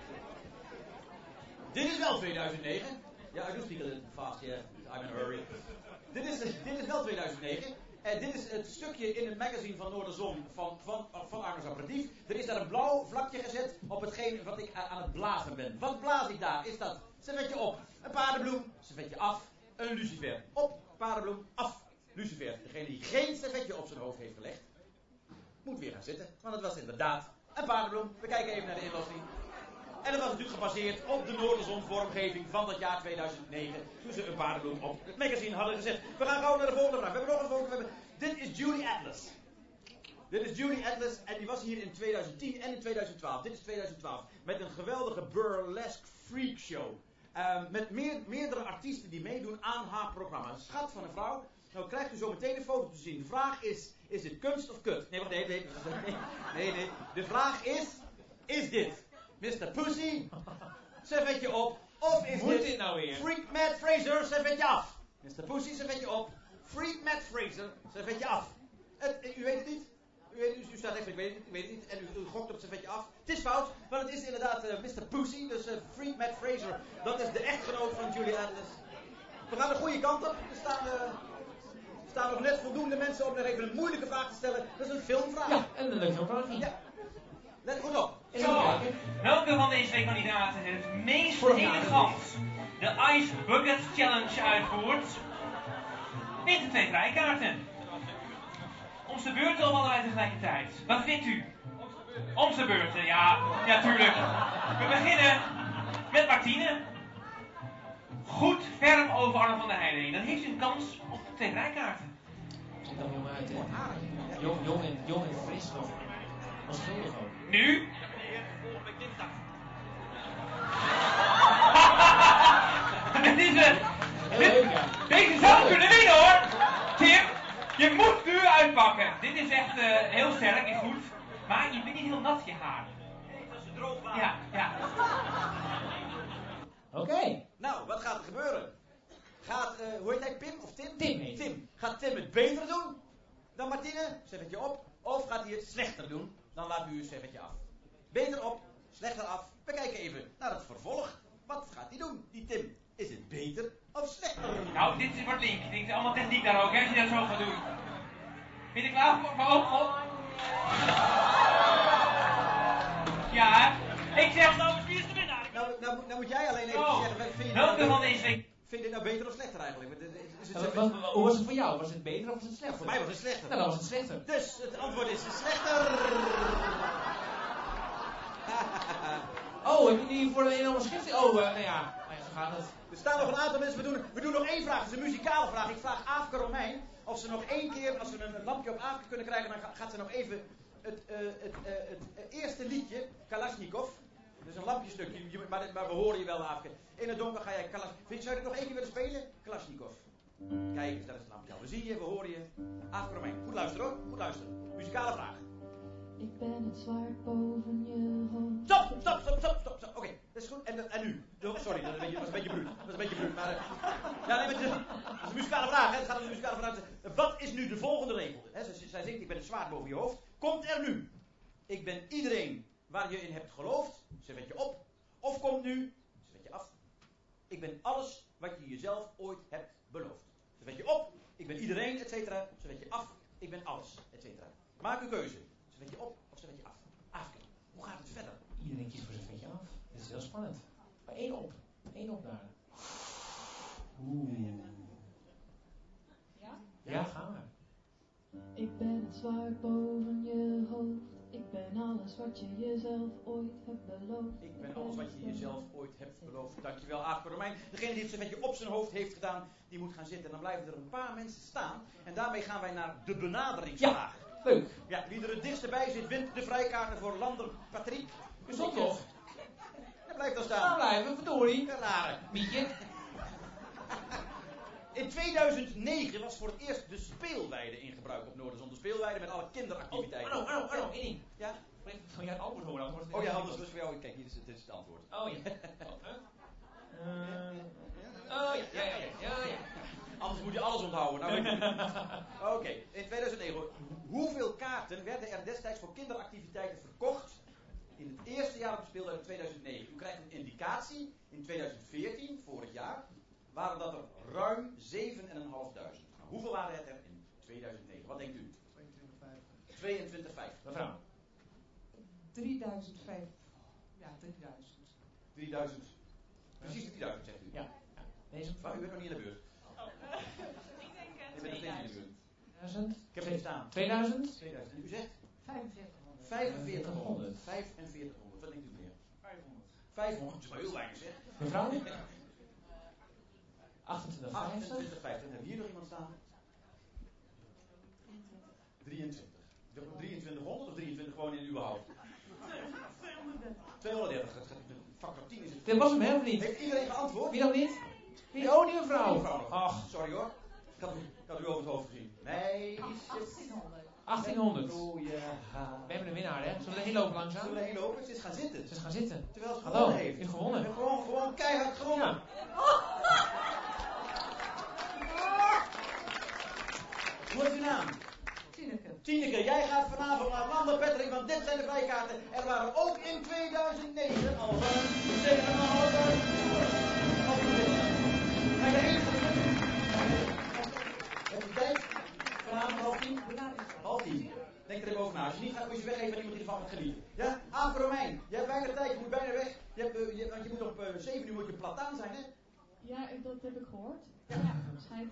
Dit is wel 2009. Ja, I do speak a little fast, yeah. I'm in a hurry. Dit is, dit is wel 2009. Dit is het stukje in het magazine van Noorderzon van, van, van. Er is daar een blauw vlakje gezet op hetgeen wat ik aan het blazen ben. Wat blaas ik daar? Is dat servetje op, een paardenbloem, servetje af, een lucifer. Op, paardenbloem, af, lucifer. Degene die geen servetje op zijn hoofd heeft gelegd, moet weer gaan zitten. Want het was inderdaad een paardenbloem. We kijken even naar de inlossing. En dat was natuurlijk gebaseerd op de Noorderzon vormgeving van dat jaar 2009. Toen ze een paardenbloem op het magazine hadden gezet. We gaan gauw naar de volgende vraag. We hebben nog een volgende. Hebben... Dit is Julie Atlas. Dit is Julie Atlas en die was hier in 2010 en in 2012. Dit is 2012. Met een geweldige burlesque freak show. Ehm, met meer, meerdere artiesten die meedoen aan haar programma. Een schat van een vrouw. Nou krijgt u zo meteen een foto te zien. De vraag is, is dit kunst of kut? Nee, wacht, nee, nee, nee, nee. De vraag is, is dit Mr. Pussy, servetje op, of is Moet dit, nou weer? Freak Matt Fraser, servetje af? Mr. Pussy, servetje op, Freak Matt Fraser, servetje af. Het, u weet het niet? U U, weet, u, u staat echt, ik weet het, ik weet het niet. En u, u gokt op het servetje af. Het is fout, want het is inderdaad eh, Mr. Pussy, dus eh Free Matt Fraser. Dat is de echtgenoot van Julie Andrews. We gaan de goede kant op. Er staan, eh, er staan nog net voldoende mensen om nog even een moeilijke vraag te stellen. Dat is een filmvraag. Ja, en een leuk filmvraagje. Ja. Let goed op. Zo, welke van deze twee kandidaten het meest elegant de Ice Bucket Challenge uitvoert, wint de twee vrijkaarten. Om de beurt of allebei tegelijkertijd? Wat vindt u? Om de beurten, ja, ja tuurlijk. We beginnen met Martine. Goed ferm over Arno van der Heijden heen. Dan heeft u een kans op de twee er jong uit, hè? Jong, jong, en, jong en fris nog. Nu? Dit is het. Dit, deze zou kunnen winnen hoor. Tim, je moet nu uitpakken. Dit is echt eh, heel sterk, is goed. Maar je bent niet heel nat je haar. Ja, ja. Oké. Nou, wat gaat er gebeuren? Gaat, eh, hoe heet hij, Pim of Tim? Tim Tim. Gaat Tim het beter doen dan Martine? Zet het je op. Of gaat hij het slechter doen? Dan laat u zet het je af. Beter op, slechter af. We kijken even naar het vervolg. Wat gaat hij doen, die Tim? Is het beter of slechter? Nou, dit wordt link. Dit is allemaal techniek daar ook, hè, als je dat zo gaat doen. Ben je er klaar voor? Maar ook op. Ja, hè? Ik zeg nou, wie is de winnaar? Nou, nou, moet- nou moet jij alleen even Oh, zeggen, wat vind je welke nou van deze? Vind je het nou beter of slechter eigenlijk? Eh, Is het Wat- wat- wat- hoe was het voor jou? Was het beter of was het slechter? Voor mij was het slechter. Nou, dan was het slechter. Dus het antwoord is slechter. Oh, heb je nu voor een enorme schrift? Oh, eh, nou ja. Nou ja, zo gaat het. Er staan nog een aantal mensen. We doen, we doen nog één vraag. Het is een muzikale vraag. Ik vraag Aafke Romein of ze nog één keer, als we een, een lampje op Aafke kunnen krijgen, dan ga- gaat ze nog even het, eh, het, eh, het, eh, eerste liedje, Kalashnikov. Dat is een lampjestukje, je- maar, maar we horen je wel, Aafke. In het donker ga jij Kalashnikov. Vind je, zou je nog één keer willen spelen? Kalashnikov. Kijk eens, dat is het lampje al. We zien je, we horen je. Aafke Romein. Goed luisteren hoor, goed luisteren. Muzikale vraag. Ik ben het zwaard boven je hoofd. Stop, stop, stop, stop, stop. stop. Oké, dat is goed. En, en nu? Oh, Sorry, dat was een beetje, was een beetje bruut. Dat was een beetje bruut. Maar, eh, ja, nee, maar het is- dat is een muzikale vraag. Hè. Het gaat om de muzikale vraag. Wat is nu de volgende regel? Hè, zij, zij zingt, ik ben het zwaard boven je hoofd. Komt er nu? Ik ben iedereen waar je in hebt geloofd. Zet je op. Of komt nu? Zet je af. Ik ben alles wat je jezelf ooit hebt beloofd. Zet je op. Ik ben iedereen, et cetera. Zet je af. Ik ben alles, et cetera. Maak uw keuze. Zet je op of zet je af? Afke, hoe gaat het verder? Iedereen kiest voor zijn vetje af. Dit is heel spannend. Maar één op. Eén op daar. Oeh. Ja? Ja, ga maar. Ik ben het zwaard boven je hoofd. Ik ben alles wat je jezelf ooit hebt beloofd. Ik ben alles wat je jezelf ooit hebt beloofd. Dankjewel, Aafke Romein. Degene die het beetje op zijn hoofd heeft gedaan, die moet gaan zitten. En dan blijven er een paar mensen staan. En daarmee gaan wij naar de benaderingsvraag. Leuk. Ja, wie er het dichtst bij zit, wint de vrijkaarten voor Lander Patrick. U stond toch? Ja, blijf dan Staan staan. blijven, verdorie. Ja, rare. Mietje. In 2009 was voor het eerst de speelweide in gebruik op Noorderzon. De speelweide met alle kinderactiviteiten. Arno, Arno, Arno, één. Ja? Van jij het antwoord horen, Oh ja, anders was voor jou. Kijk, hier is het, dit is het antwoord. Oh ja. Oh? Eh, oh ja, ja, ja, ja. Anders moet je alles onthouden. Nou. Oké, in 2009. Hoeveel kaarten werden er destijds voor kinderactiviteiten verkocht in het eerste jaar op de speeldag in 2009? U krijgt een indicatie. In 2014, vorig jaar, waren dat er ruim 7.500. Nou, hoeveel waren het er in 2009? Wat denkt u? 22,5. Mevrouw. 3005. Ja, 3000. 3000. Precies 3000 zegt u. Ja. ja. Deze u bent nog niet in de beurt. Ik denk in de beurt. 2000. Ik heb het hier staan. 2000. 2000. En u zegt? 4500. 4500. 4500. Wat denkt u meer? 500. 500. Dat is wel heel weinig zeg. Mevrouw? 28, 50. 28, 50. Hebben we hier nog iemand staan? 23. Zeg maar 2300 of 23 gewoon in uw hoofd? 230. Het gaat- Factor 10 is het. Dit was hem helemaal niet. Heeft iedereen geantwoord? Wie dan niet? Wie? Oh, die mevrouw. Ach, Sorry hoor. Ik had, u- ik had u over het hoofd gezien. Meisjes. 1800. 1800. Rode haar. We hebben een winnaar, hè? Zullen we erheen lopen langzaam? Zullen we erheen lopen? Ze is gaan zitten. Ze is gaan zitten. Terwijl ze Hallo, gewonnen je heeft. gewonnen. Je hebt gewoon, gewoon keihard gewonnen. Ja. Hoe heet uw naam? Tineke. Tineke, jij gaat vanavond naar Landen Patrick, want dit zijn de vrijkaarten. Er waren ook in 2009 al van 7,5 Ga je erheen? Heb je tijd? Vanavond half tien? Half tien. Denk er even over na. Als je niet gaat, moet je weggeven aan iemand die ervan gaat genieten. Ja? Aan Romein. Je hebt weinig tijd, je moet bijna weg. Je hebt, eh, je, want je moet op eh 7 uur moet je plataan zijn, hè? Ja, dat heb ik gehoord. Ja, schijnt.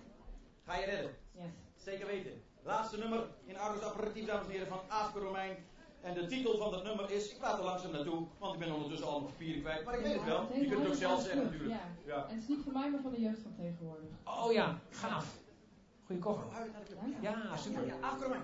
Ga je redden. Yes. Zeker weten. Laatste nummer in Argus Apparatief, dames en heren, van Aafke Romein. En de titel van dat nummer is, ik praat er langzaam naartoe, want ik ben ondertussen allemaal papieren kwijt. Maar ik weet het wel, je kunt het ook zelf zeggen natuurlijk. Ja. Ja. En het is niet van mij, maar van de jeugd van tegenwoordig. Oh ja, gaaf. Goeie koffer. Ja, super. Ja, Romein.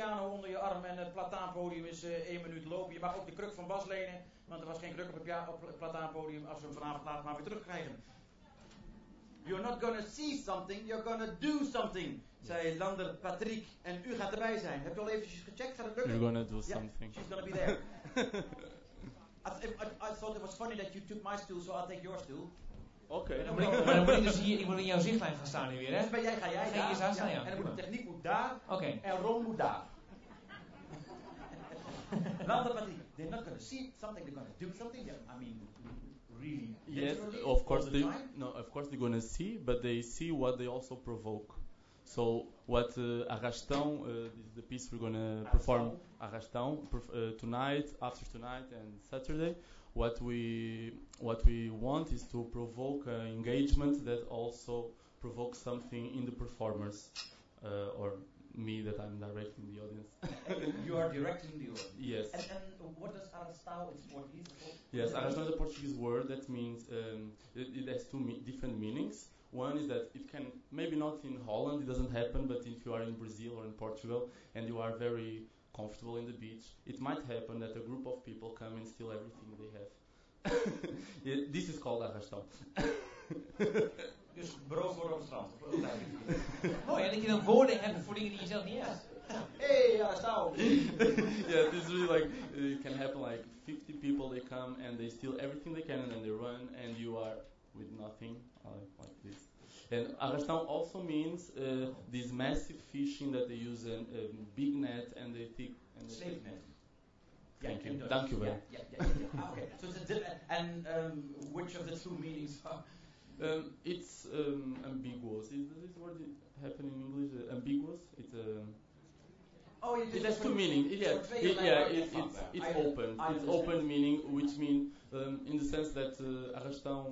Piano onder je arm en het plataanpodium is eh 1 minuut lopen. Je mag ook de kruk van Bas lenen, want er was geen kruk op het, op het plataanpodium als we hem vanavond later maar weer terugkrijgen. You're not gonna see something, you're gonna do something, zei Lander Patrick. En u gaat erbij zijn. Heb je al eventjes gecheckt? Gaat het lukken? You're gonna do something. she's gonna be there. I, th- I, I thought it was funny that you took my stool, so I'll take your stool. Oké. Dan moet ik, maar dan moet ik dus hier, ik moet in jouw zichtlijn gaan staan nu weer, hè? Dus ben jij, ga jij Ga daar. je daar staan, ja. En dan moet de techniek moet daar. Oké. En Ron moet daar. Later, but they're not going to see something. They're going to do something. I mean, really. Yes, of course the they time. no, of course they're gonna see, but they see what they also provoke. So what uh, Arrastão, uh, this is the piece we're gonna perform Arrastão perf- uh, tonight, after tonight, and Saturday. What we what we want is to provoke uh, engagement that also provokes something in the performers, uh, or me that I'm directing the audience. you are directing the audience. Yes. And, and what does arrastão in Portuguese? called? Yes, arrastão is a Portuguese word that means um, it, it has two me- different meanings. One is that it can maybe not in Holland, it doesn't happen, but if you are in Brazil or in Portugal and you are very comfortable in the beach, it might happen that a group of people come and steal everything they have. Yeah, this is called arrastão. Dus brood worden op het strand. Mooi, en dat je dan woorden hebt voor dingen die je zelf niet hebt. Hey, arrastão. yeah, this is really like uh, it can happen. Like 50 people, they come and they steal everything they can, and then they run, and you are with nothing, uh, like this. And arrastão also means uh, this massive fishing that they use a big net and they think. And they Sleepnet. Thank in you. Thank you Yeah, very yeah, yeah, yeah, yeah. Ah, okay. So a and um, which of the two meanings are? Um, it's um, ambiguous. Is this word happen in English? Uh, ambiguous. It's um, Oh, it it has two meanings. Yeah, it, yeah, it, it's it's I- open. I it's open meaning, which means um, in the sense that uh,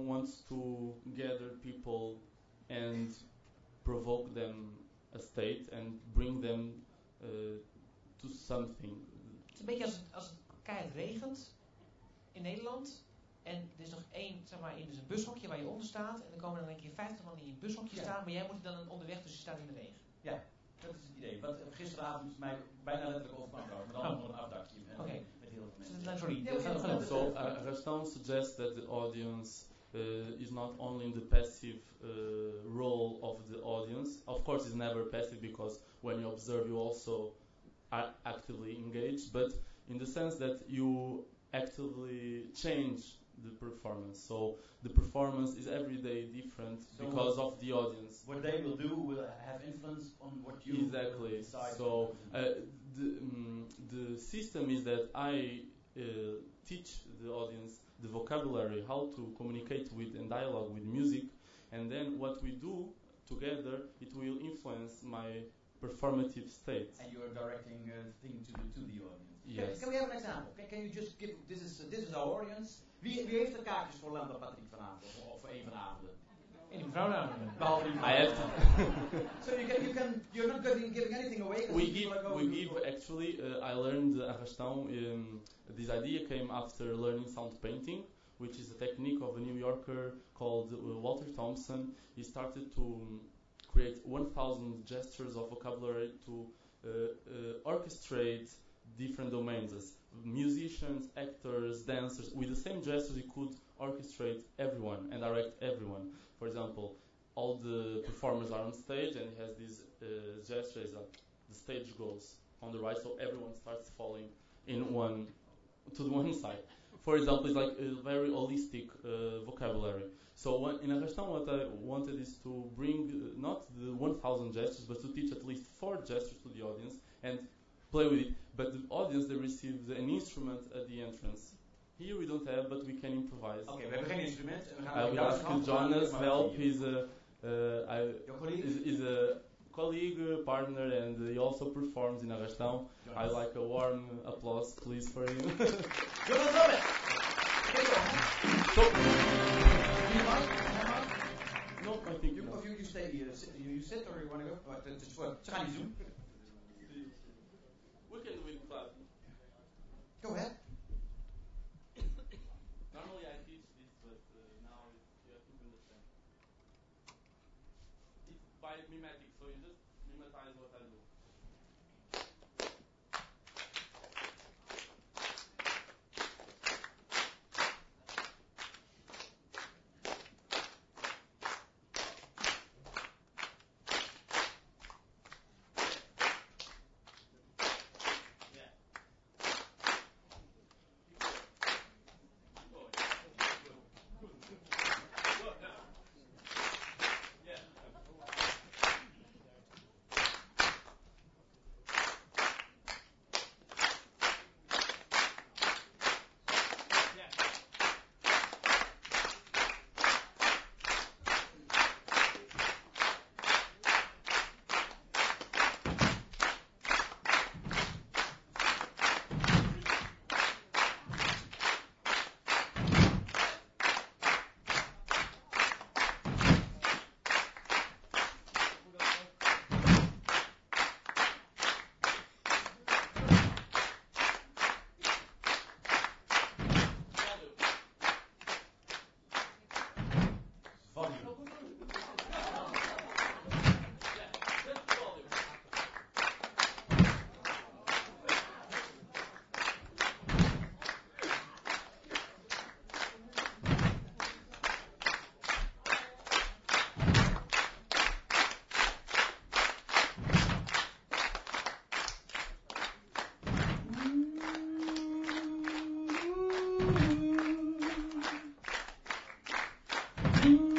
wants to gather people and provoke them a state and bring them uh, to something. Het is een beetje als het, als het keihard regent in Nederland. En er is nog één, zeg maar, in dus een bushokje waar je onder staat. En dan komen er dan een keer 50 man in je bushokje Ja. staan. Maar jij moet dan onderweg, dus je staat in de regen. Ja, dat is het idee. Wat gisteravond mij bijna letterlijk overkwam trouwens, met allemaal Oh. een afdakje. Oké. Met heel veel mensen. Dus, nou, sorry, So uh, Arrastão suggests that the audience is not only in the passive uh, role of the audience. Of course, it's never passive because when you observe, you also are actively engaged. But in the sense that you actively change the performance. So the performance is every day different So because of the audience. What they will do will have influence on what you Exactly. decide. So uh, the mm the system is that I uh, teach the audience the vocabulary, how to communicate with and dialogue with music, and then what we do together, it will influence my performative state. and you're directing uh, thing to the, to the audience. Yes. Can, can we have an example? Can, can you just give this is this is our audience. Wie, wie heeft er kaartjes voor Lambda Patrick vanavond of, of voor een van de avonden? En die mevrouw daar. Behalve die I have to. So you can you can you're not giving, giving anything away. we people give are we give to- actually uh, I learned uh, arrastão um, this idea came after learning sound painting which is a technique of a New Yorker called uh, Walter Thompson he started to um, create 1000 gestures of vocabulary to uh, uh, orchestrate different domains as musicians actors dancers with the same gestures he could orchestrate everyone and direct everyone for example all the performers are on stage and he has these uh, gestures like the stage goes on the right, so everyone starts falling in one to the one side. For example, it's like a very holistic uh, vocabulary. So in Arrastão, what I wanted is to bring uh, not the 1,000 gestures, but to teach at least four gestures to the audience and play with it. But the audience they receive an instrument at the entrance. Here we don't have, but we can improvise. Oké, we hebben geen instrument. en We gaan I met will jouw ask hand Jonas maken, help. He's a uh, I, Your colleague? is, is a colleague, uh, partner, and he also performs in Arrastão. I Jonas. like a warm applause, please, for him. Jonas Robert! On. so, You mic? My no, I think You, no. of you, you stay here. You, you sit or you want to go? But it's for, ze gaan niet doen. We can do it clap. Go ahead. Normally I teach this, but uh, now it's, you have to understand. It's by mimetic, so you just mimetize what I do. Mm-hmm.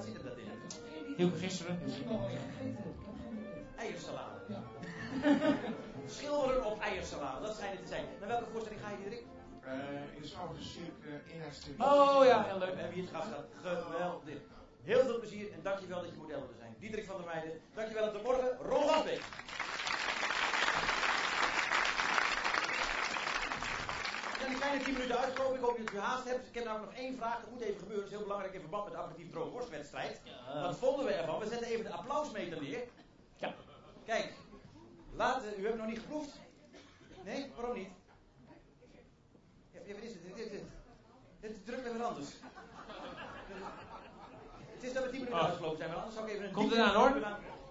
Waar, zit dat in? Hielke gisteren. Eiersalade. Ja. Schilderen op eiersalade, dat zijn het te zijn. Naar welke voorstelling ga je, Diederik? eh, in de schouder zie ik uh, eenheidstv. Oh ja, heel leuk. We hebben hier het gast gehad. Geweldig. Heel veel plezier en dankjewel dat je model wilde zijn. Diederik van der Meijden, dankjewel en tot morgen. Ron Wasbeek. Zijn een kleine 10 minuten uitgekomen. Ik hoop dat u haast hebt. Ik heb namelijk nog één vraag. Dat moet even gebeuren. Dat is heel belangrijk in verband met de aperitief droge worstwedstrijd. Wat vonden we ervan? We zetten even de applausmeter neer. Ja. Kijk. Laat, u hebt nog niet geproefd? Nee? Waarom niet? Ja, wat is het? Dit, dit, dit. Dit is druk met wat anders. Het is dat we 10 minuten Oh. uitgelopen zijn, maar anders zou ik even een. Komt 10 eraan, hoor.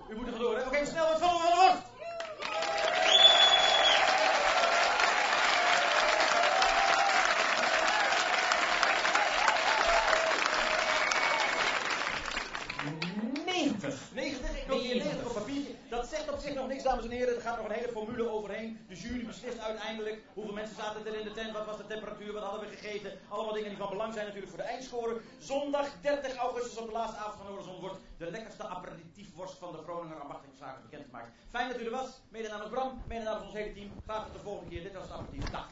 U moet er vandoor, hè? Oké, snel, wat volgen we van de worst? 90, ik noteer 90 op. Dat zegt op zich nog niks, dames en heren. Er gaat nog een hele formule overheen. De jury beslist uiteindelijk hoeveel mensen zaten er in de tent, wat was de temperatuur, wat hadden we gegeten. Allemaal dingen die van belang zijn natuurlijk voor de eindscore. Zondag 30 augustus op de laatste avond van Horizon wordt de lekkerste aperitiefworst van de Groninger ambachtelijke bekendgemaakt. Fijn dat u er was. Mede namens Bram, mede namens ons hele team. Graag tot de volgende keer. Dit was het aperitief. Dag.